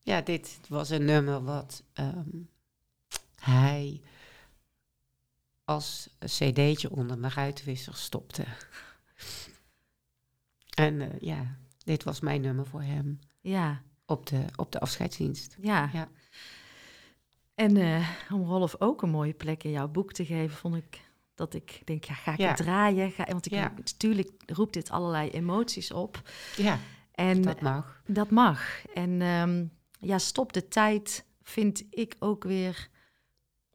Ja, dit was een nummer wat ehm, hij als cd'tje onder mijn ruitwisser stopte. En eh, ja, dit was mijn nummer voor hem Ja, op de, op de afscheidsdienst. ja. Ja. En eh, om Rolf ook een mooie plek in jouw boek te geven, vond ik dat ik denk, ja, ga ik Ja. het draaien? Ga, want ik, Ja. natuurlijk roept dit allerlei emoties op. Ja, En dat mag. Dat mag. En ehm, ja, stop de tijd vind ik ook weer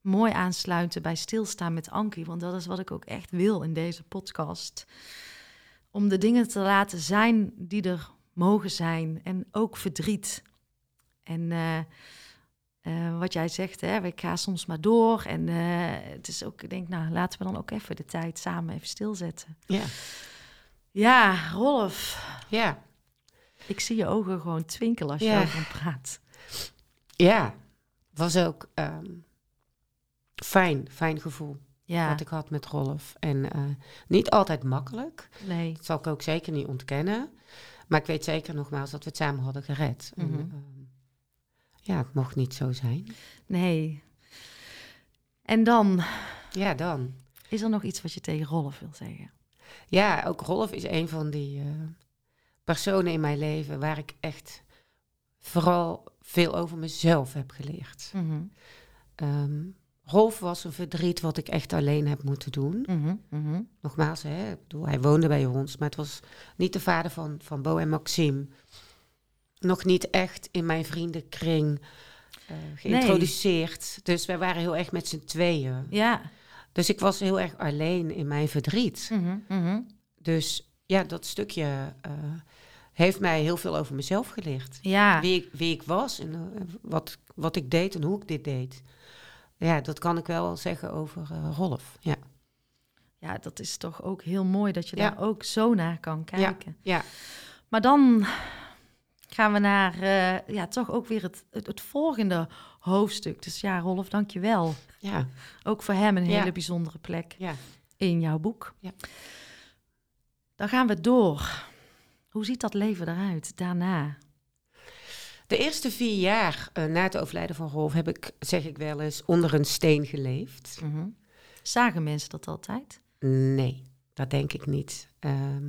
mooi aansluiten bij stilstaan met Ankie. Want dat is wat ik ook echt wil in deze podcast. Om de dingen te laten zijn die er mogen zijn. En ook verdriet. En eh, eh, wat jij zegt, hè, ik ga soms maar door. En eh, het is ook, ik denk, nou, laten we dan ook even de tijd samen even stilzetten. Ja, Ja, Rolf, ja, ik zie je ogen gewoon twinkelen als je over hem praat. ja. Was ook ehm, fijn, fijn gevoel Ja, wat ik had met Rolf. En eh, niet altijd makkelijk. nee. Dat zal ik ook zeker niet ontkennen. Maar ik weet zeker nogmaals dat we het samen hadden gered. En, Mhm. ehm, ja, het mocht niet zo zijn. Nee. En dan Ja, dan. is er nog iets wat je tegen Rolf wil zeggen. Ja, ook Rolf is een van die eh, personen in mijn leven waar ik echt vooral veel over mezelf heb geleerd. Ehm, Rolf was een verdriet wat ik echt alleen heb moeten doen. mhm, mhm. Nogmaals, hè, ik bedoel, hij woonde bij ons, maar het was niet de vader van, van Bo en Maxime. Nog niet echt in mijn vriendenkring eh, geïntroduceerd. Dus wij waren heel erg met z'n tweeën. Ja. Dus ik was heel erg alleen in mijn verdriet. mhm. Dus ja, dat stukje eh, heeft mij heel veel over mezelf geleerd. Ja. Wie, ik, wie ik was en eh, wat, wat ik deed en hoe ik dit deed. Ja, dat kan ik wel zeggen over eh, Rolf. Ja. ja, dat is toch ook heel mooi dat je Ja. daar ook zo naar kan kijken. ja. Maar dan gaan we naar, eh, ja, toch ook weer het, het, het volgende hoofdstuk. Dus ja, Rolf, dank je wel. Ja, Ook voor hem een Ja. hele bijzondere plek ja. in jouw boek. Ja. Dan gaan we door. Hoe ziet dat leven eruit daarna? De eerste vier jaar eh, na het overlijden van Rolf heb ik, zeg ik wel eens, onder een steen geleefd. Mhm. Zagen mensen dat altijd? Nee, dat denk ik niet. Ehm,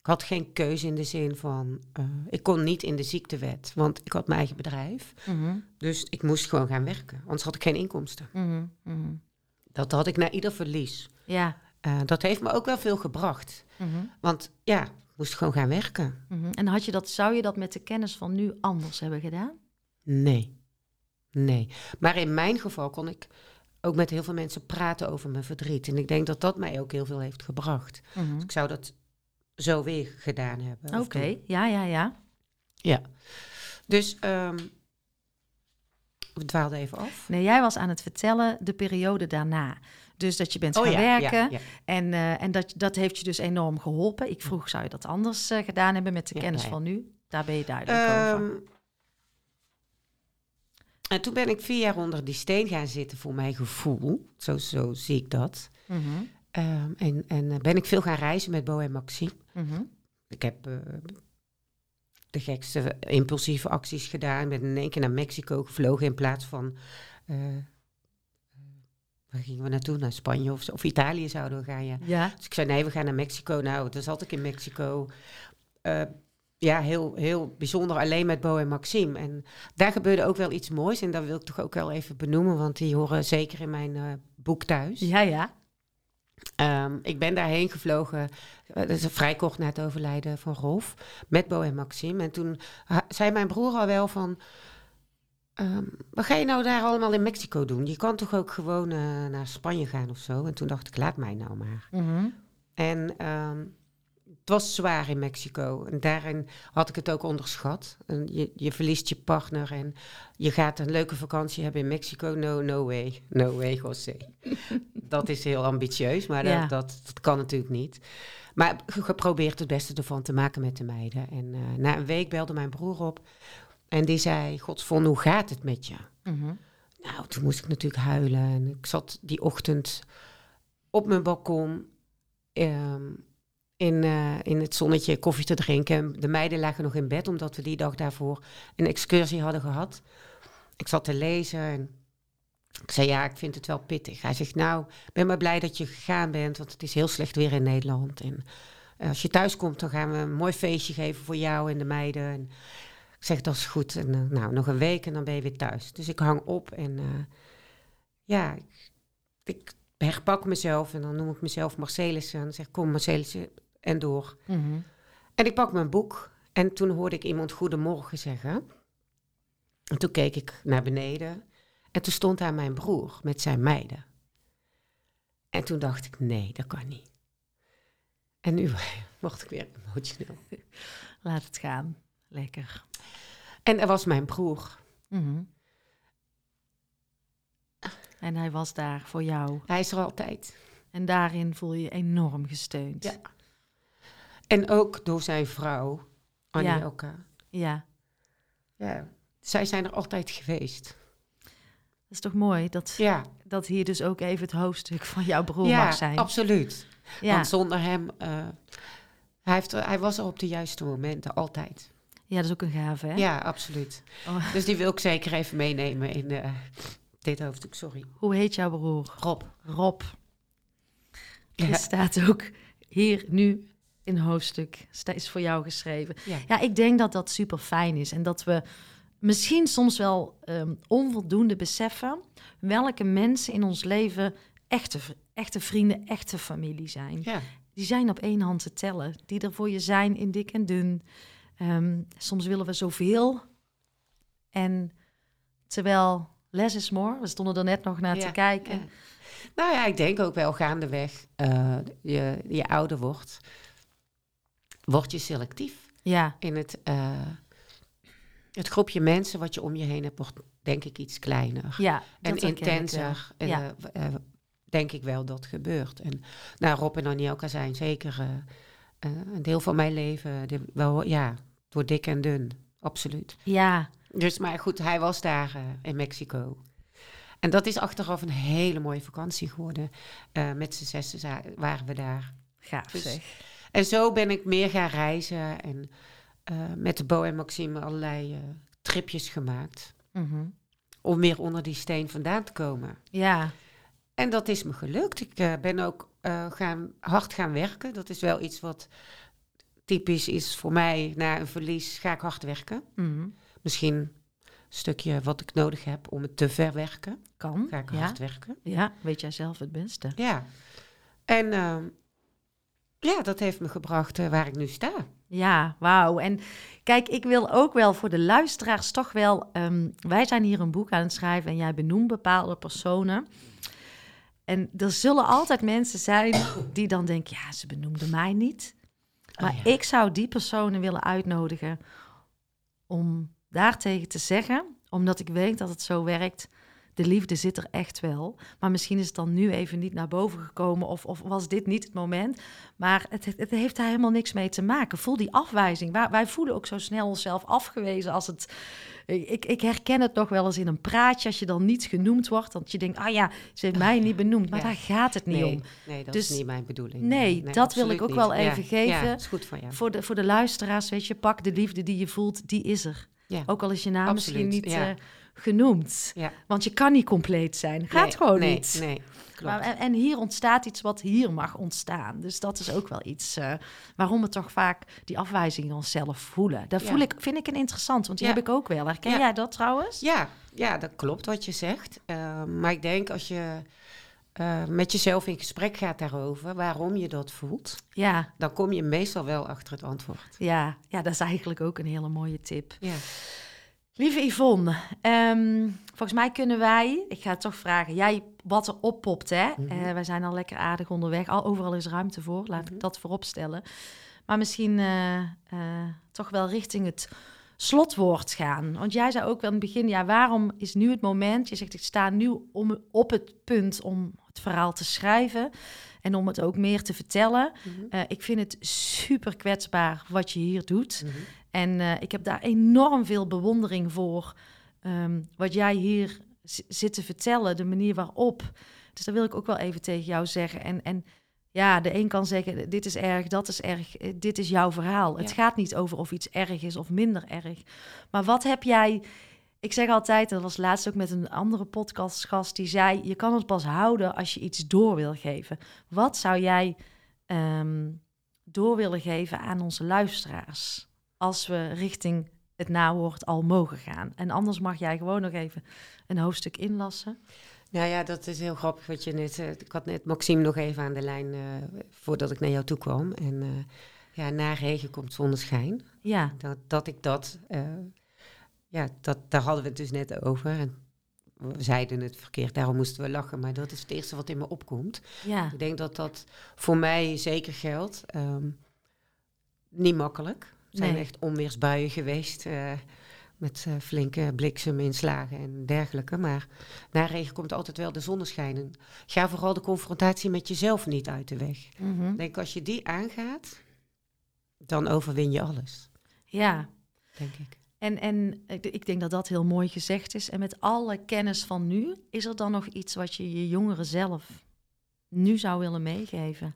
ik had geen keuze in de zin van, eh, ik kon niet in de ziektewet, want ik had mijn eigen bedrijf. Mhm, Dus ik moest gewoon gaan werken, anders had ik geen inkomsten. mhm. Dat had ik na ieder verlies. Ja. Eh, dat heeft me ook wel veel gebracht. Want ja, moest gewoon gaan werken. mhm. En had je dat, zou je dat met de kennis van nu anders hebben gedaan? Nee, nee. Maar in mijn geval kon ik ook met heel veel mensen praten over mijn verdriet. En ik denk dat dat mij ook heel veel heeft gebracht. Mhm. Ik zou dat zo weer gedaan hebben. Oké, ja, ja, ja. Ja. Dus ehm, We dwaalden even af. Nee, jij was aan het vertellen de periode daarna. Dus dat je bent Oh gaan ja, werken. ja. En, eh, en dat, dat heeft je dus enorm geholpen. Ik vroeg, zou je dat anders eh, gedaan hebben met de kennis van nu? Daar ben je duidelijk over. Ehm, en toen ben ik vier jaar onder die steen gaan zitten voor mijn gevoel. Zo, zo zie ik dat. Mhm, Ehm, en en eh, ben ik veel gaan reizen met Bo en Maxime. mhm. Ik heb de gekste impulsieve acties gedaan. Ik ben in één keer naar Mexico gevlogen in plaats van... waar gingen we naartoe? Naar Spanje of, of Italië zouden we gaan, ja. Ja, Dus ik zei, nee, we gaan naar Mexico. Nou, dan zat ik in Mexico. Eh, ja, heel, heel bijzonder, alleen met Bo en Maxime. En daar gebeurde ook wel iets moois. En dat wil ik toch ook wel even benoemen, want die horen zeker in mijn eh, boek thuis. ja, ja. Ehm, ik ben daarheen gevlogen, eh, dat is vrij kort na het overlijden van Rolf, met Bo en Maxime. En toen zei mijn broer al wel van, ehm, wat ga je nou daar allemaal in Mexico doen? Je kan toch ook gewoon eh, naar Spanje gaan of zo? En toen dacht ik, laat mij nou maar. Mhm. En ehm, het was zwaar in Mexico. En daarin had ik het ook onderschat. En je, je verliest je partner en je gaat een leuke vakantie hebben in Mexico. No, no way. No way, José. dat is heel ambitieus, maar Ja. dat, dat, dat kan natuurlijk niet. Maar ge- geprobeerd het beste ervan te maken met de meiden. En eh, na een week belde mijn broer op. En die zei, Godsvon, hoe gaat het met je? Mhm. Nou, toen moest ik natuurlijk huilen. En ik zat die ochtend op mijn balkon ehm, in, eh, in het zonnetje koffie te drinken. En De meiden lagen nog in bed, omdat we die dag daarvoor een excursie hadden gehad. Ik zat te lezen en ik zei, ja, ik vind het wel pittig. Hij zegt, nou, ik ben maar blij dat je gegaan bent, want het is heel slecht weer in Nederland. En eh, als je thuis komt, dan gaan we een mooi feestje geven voor jou en de meiden. En zeg, dat is goed. En, eh, nou, nog een week en dan ben je weer thuis. Dus ik hang op en eh, ja, ik, ik herpak mezelf en dan noem ik mezelf Marcelissen. En zeg kom Marcelissen en door. Mhm. En ik pak mijn boek en toen hoorde ik iemand goedemorgen zeggen. En toen keek ik naar beneden en toen stond daar mijn broer met zijn meiden. En toen dacht ik, nee, dat kan niet. En nu word ik weer emotioneel. Laat het gaan. Lekker. En er was mijn broer. Mhm. En hij was daar voor jou. Hij is er altijd. En daarin voel je je enorm gesteund. Ja. En ook door zijn vrouw, Ja. Anjelka. ja. Ja. Zij zijn er altijd geweest. Dat is toch mooi dat, Ja, dat hier dus ook even het hoofdstuk van jouw broer ja mag zijn. absoluut. Ja. Want zonder hem, eh, hij, heeft, hij was er op de juiste momenten, altijd. Ja, dat is ook een gave, hè? Ja, absoluut. Oh. Dus die wil ik zeker even meenemen in eh, dit hoofdstuk, sorry. Hoe heet jouw broer? Rob. Rob. Ja. Staat ook hier nu in hoofdstuk, is voor jou geschreven. Ja. Ja, ik denk dat dat super fijn is en dat we misschien soms wel ehm, onvoldoende beseffen welke mensen in ons leven echte, echte vrienden, echte familie zijn. Ja. Die zijn op één hand te tellen, die er voor je zijn in dik en dun. Ehm, soms willen we zoveel. En terwijl less is more, we stonden er net nog naar Ja, te kijken. ja. Nou ja, ik denk ook wel gaandeweg, eh je, je ouder wordt, word je selectief. Ja, in het, eh, het groepje mensen wat je om je heen hebt, wordt denk ik iets kleiner. ja. en intenser. En, Ja. eh, denk ik wel dat gebeurt. En nou, Rob en Anielka zijn zeker een deel van mijn leven. Wel, ja, door dik en dun. Absoluut. Ja, Dus, maar goed, hij was daar eh, in Mexico. En dat is achteraf een hele mooie vakantie geworden. Eh, met z'n zessen waren we daar. gaaf Dus- zeg. En zo ben ik meer gaan reizen en eh, met de Bo en Maxime allerlei tripjes gemaakt. Mhm. Om weer onder die steen vandaan te komen. Ja, En dat is me gelukt. Ik ben ook gaan, hard gaan werken. Dat is wel iets wat typisch is voor mij. Na een verlies ga ik hard werken. mhm. Misschien een stukje wat ik nodig heb om het te verwerken. kan. Ga ik ja. hard werken. ja, weet jij zelf het beste. Ja. En ehm, ja, dat heeft me gebracht eh, waar ik nu sta. Ja, wauw. En kijk, ik wil ook wel voor de luisteraars toch wel... ehm, wij zijn hier een boek aan het schrijven en jij benoemt bepaalde personen. En er zullen altijd mensen zijn die dan denken... ja, ze benoemden mij niet. Maar Oh ja. ik zou die personen willen uitnodigen om daartegen te zeggen... Omdat ik weet dat het zo werkt. De liefde zit er echt wel. Maar misschien is het dan nu even niet naar boven gekomen. Of, of was dit niet het moment. Maar het, het, heeft daar helemaal niks mee te maken. Voel die afwijzing. Wij, wij voelen ook zo snel onszelf afgewezen als het ik, ik herken het nog wel eens in een praatje als je dan niet genoemd wordt. Dat je denkt, ah ja, ze heeft mij niet benoemd. Maar daar gaat het niet nee, om. Nee, dat dus, is niet mijn bedoeling. Nee, dat wil ik ook wel even geven. Ja, is goed van jou. Voor de, voor de luisteraars, weet je, pak de liefde die je voelt, die is er. Ja. Ook al is je naam misschien niet uh, genoemd. Want je kan niet compleet zijn. Gaat nee, gewoon nee, niet. Nee, maar, en, hier ontstaat iets wat hier mag ontstaan. Dus dat is ook wel iets uh, waarom we toch vaak die afwijzing onszelf voelen. Dat voel ik, vind ik een interessant, want die heb ik ook wel. Herken jij dat trouwens? Ja, ja, dat klopt wat je zegt. Uh, maar ik denk als je uh, met jezelf in gesprek gaat daarover, waarom je dat voelt, ja. dan kom je meestal wel achter het antwoord. Ja, ja dat is eigenlijk ook een hele mooie tip. Ja. Lieve Yvonne, um, volgens mij kunnen wij, ik ga het toch vragen, jij wat er oppopt, hè? Mm -hmm. uh, wij zijn al lekker aardig onderweg, al, overal is ruimte voor, laat mm -hmm. ik dat voorop stellen. Maar misschien uh, uh, toch wel richting het slotwoord gaan. Want jij zei ook wel in het begin, ja, waarom is nu het moment? Je zegt, ik sta nu om, op het punt om het verhaal te schrijven en om het ook meer te vertellen. Mm -hmm. ik vind het super kwetsbaar wat je hier doet. En uh, ik heb daar enorm veel bewondering voor. Um, wat jij hier zit te vertellen, de manier waarop. Dus dat wil ik ook wel even tegen jou zeggen. En, en ja, de een kan zeggen, dit is erg, dat is erg, dit is jouw verhaal. Ja. Het gaat niet over of iets erg is of minder erg. Maar wat heb jij... Ik zeg altijd, dat was laatst ook met een andere podcastgast... die zei, je kan het pas houden als je iets door wil geven. Wat zou jij um, door willen geven aan onze luisteraars... als we richting het nawoord al mogen gaan? En anders mag jij gewoon nog even een hoofdstuk inlassen. Nou ja, dat is heel grappig wat je net... Uh, ik had net Maxime nog even aan de lijn uh, voordat ik naar jou toe kwam. En uh, ja, na regen komt zonneschijn. Ja. Dat, dat ik dat... ja, dat, daar hadden we het dus net over. En we zeiden het verkeerd, daarom moesten we lachen. Maar dat is het eerste wat in me opkomt. Ja. Ik denk dat dat voor mij zeker geldt. Um, niet makkelijk. Er zijn Nee. echt onweersbuien geweest met uh, flinke blikseminslagen en dergelijke. Maar na regen komt altijd wel de zonneschijn. En ga vooral de confrontatie met jezelf niet uit de weg. Mm -hmm. Ik denk als je die aangaat, dan overwin je alles. Ja. Denk ik. En, en ik denk dat dat heel mooi gezegd is. En met alle kennis van nu, is er dan nog iets wat je je jongeren zelf nu zou willen meegeven?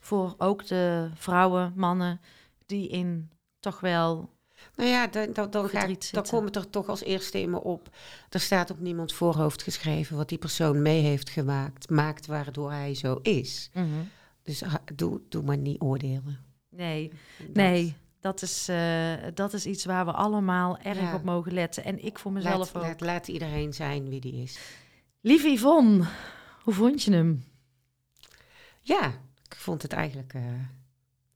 Voor ook de vrouwen, mannen die in toch wel nou ja, dan, dan, dan, ga ik, dan komt het er toch als eerste in me op. Er staat op niemands voorhoofd geschreven wat die persoon mee heeft gemaakt, maakt waardoor hij zo is. Mm -hmm. Dus doe, doe maar niet oordelen. Nee, dat. nee. Dat is, uh, dat is iets waar we allemaal erg ja. op mogen letten. En ik voor mezelf laat, ook. Laat, laat iedereen zijn wie die is. Lieve Yvonne, hoe vond je hem? Ja, ik vond het eigenlijk uh,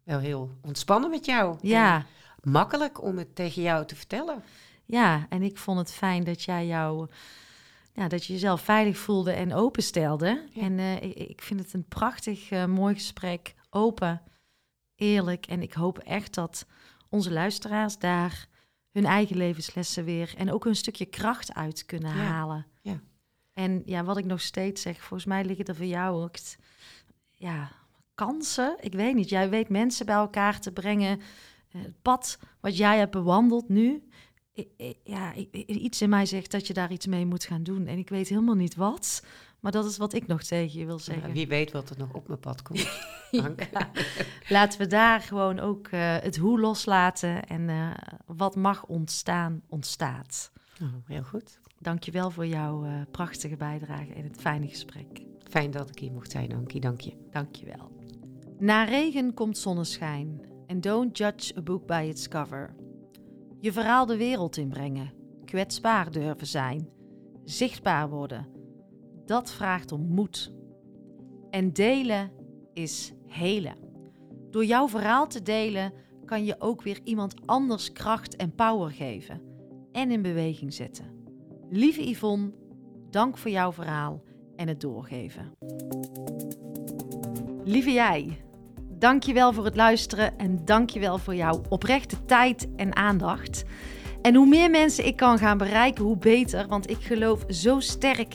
wel heel ontspannen met jou. Ja. En makkelijk om het tegen jou te vertellen. Ja, en ik vond het fijn dat jij jou, ja, dat je jezelf veilig voelde en openstelde. Ja. En uh, ik, ik, vind het een prachtig, mooi gesprek, open, eerlijk. En ik hoop echt dat onze luisteraars daar hun eigen levenslessen weer en ook een stukje kracht uit kunnen ja. halen. Ja. En ja, wat ik nog steeds zeg, volgens mij liggen er voor jou ook, ja, kansen. Ik weet niet, jij weet mensen bij elkaar te brengen het pad wat jij hebt bewandeld nu, ja, iets in mij zegt dat je daar iets mee moet gaan doen. En ik weet helemaal niet wat, maar dat is wat ik nog tegen je wil zeggen. Ja, wie weet wat er nog op mijn pad komt. ja. Laten we daar gewoon ook uh, het hoe loslaten en uh, wat mag ontstaan, ontstaat. Oh, heel goed. Dank je wel voor jouw uh, prachtige bijdrage en het fijne gesprek. Fijn dat ik hier mocht zijn, Ankie. Dank je. Dank je wel. Na regen komt zonneschijn. And don't judge a book by its cover. Je verhaal de wereld inbrengen, kwetsbaar durven zijn, zichtbaar worden. Dat vraagt om moed. En delen is helen. Door jouw verhaal te delen kan je ook weer iemand anders kracht en power geven en in beweging zetten. Lieve Yvonne, dank voor jouw verhaal en het doorgeven. Lieve jij. Dankjewel voor het luisteren en dankjewel voor jouw oprechte tijd en aandacht. En hoe meer mensen ik kan gaan bereiken, hoe beter. Want ik geloof zo sterk